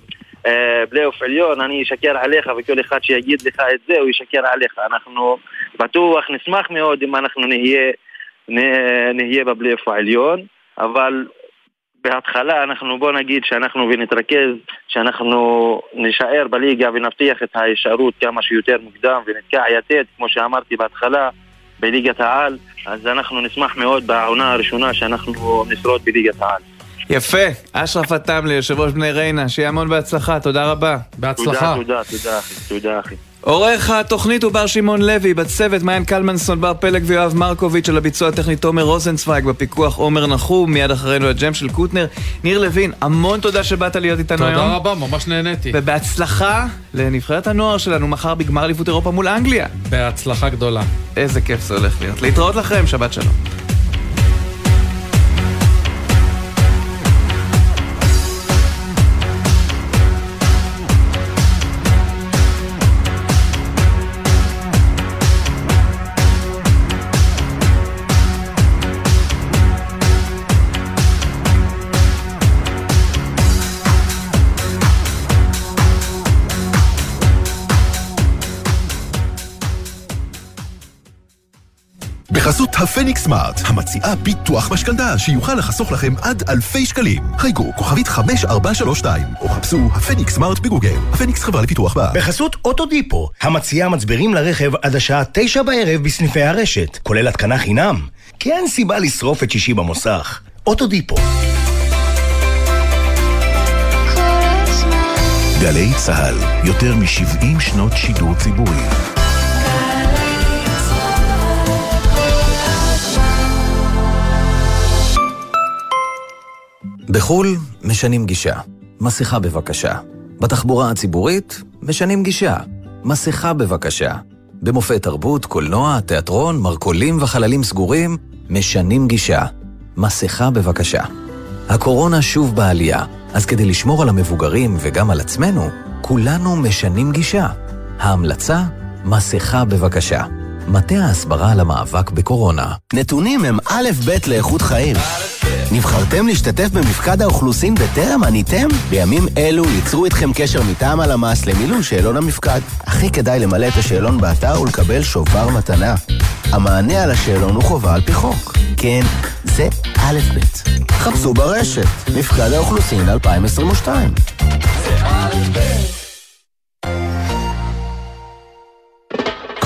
אה, עליון, אני אשקר עליך, וכל אחד שיגיד לך את זה, הוא ישקר עליך. אנחנו בטוח נשמח מאוד אם אנחנו נהיה נהיה בפלייאוף העליון, אבל בהתחלה אנחנו בוא נגיד שאנחנו ונתרכז, שאנחנו נישאר בליגה ונבטיח את ההישארות כמה שיותר מוקדם ונתקע יתד, כמו שאמרתי בהתחלה, בליגת העל, אז אנחנו נשמח מאוד בעונה הראשונה שאנחנו נשרוד בליגת העל. יפה, אשרף עטם ליושב ראש בני ריינה, שיהיה המון בהצלחה, תודה רבה. בהצלחה. תודה, תודה, תודה אחי, תודה אחי. עורך התוכנית הוא בר שמעון לוי, בצוות מעיין קלמנסון, בר פלג ויואב מרקוביץ', על הביצוע הטכני תומר רוזנצוויג, בפיקוח עומר נחום, מיד אחרינו הג'ם של קוטנר. ניר לוין, המון תודה שבאת להיות איתנו תודה היום. תודה רבה, ממש נהניתי. ובהצלחה לנבחרת הנוער שלנו מחר בגמר אליפות אירופה מול אנגליה. בהצלחה גדולה. איזה כיף זה הולך להיות. להתראות לכם, שבת שלום. בחסות הפניקס סמארט, המציעה ביטוח משכנתה שיוכל לחסוך לכם עד אלפי שקלים. חייגו כוכבית 5432 או חפשו הפניקס סמארט בגוגל. הפניקס חברה לפיתוח בה. בחסות אוטודיפו, המציעה מצברים לרכב עד השעה 9 בערב בסניפי הרשת, כולל התקנה חינם. כי אין סיבה לשרוף את שישי במוסך. אוטודיפו. גלי צה"ל, יותר מ-70 שנות שידור ציבורי. בחו"ל משנים גישה. מסכה בבקשה. בתחבורה הציבורית משנים גישה. מסכה בבקשה. במופעי תרבות, קולנוע, תיאטרון, מרכולים וחללים סגורים משנים גישה. מסכה בבקשה. הקורונה שוב בעלייה, אז כדי לשמור על המבוגרים וגם על עצמנו, כולנו משנים גישה. ההמלצה, מסכה בבקשה. מטה ההסברה למאבק בקורונה. נתונים הם א' ב' לאיכות חיים. נבחרתם להשתתף במפקד האוכלוסין בטרם עניתם? בימים אלו ייצרו איתכם קשר מטעם הלמ"ס למילוי שאלון המפקד. הכי כדאי למלא את השאלון באתר ולקבל שובר מתנה. המענה על השאלון הוא חובה על פי חוק. כן, זה א' ב'. חפשו ברשת, מפקד האוכלוסין 2022.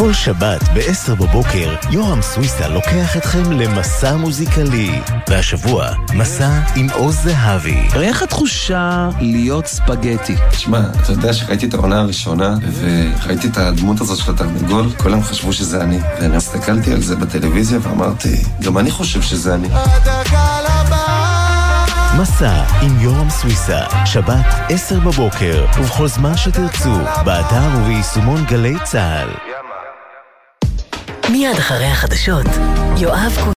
כל שבת ב-10 בבוקר, יורם סוויסה לוקח אתכם למסע מוזיקלי. והשבוע, מסע עם עוז זהבי. איך התחושה להיות ספגטי? תשמע, אתה יודע שראיתי את העונה הראשונה, וראיתי את הדמות הזאת של התרנגול, כולם חשבו שזה אני. ואני הסתכלתי על זה בטלוויזיה ואמרתי, גם אני חושב שזה אני. מסע עם יורם סוויסה, שבת 10 בבוקר, ובכל זמן שתרצו, באתר וביישומון גלי צה"ל. מיד אחרי החדשות, יואב קוטנר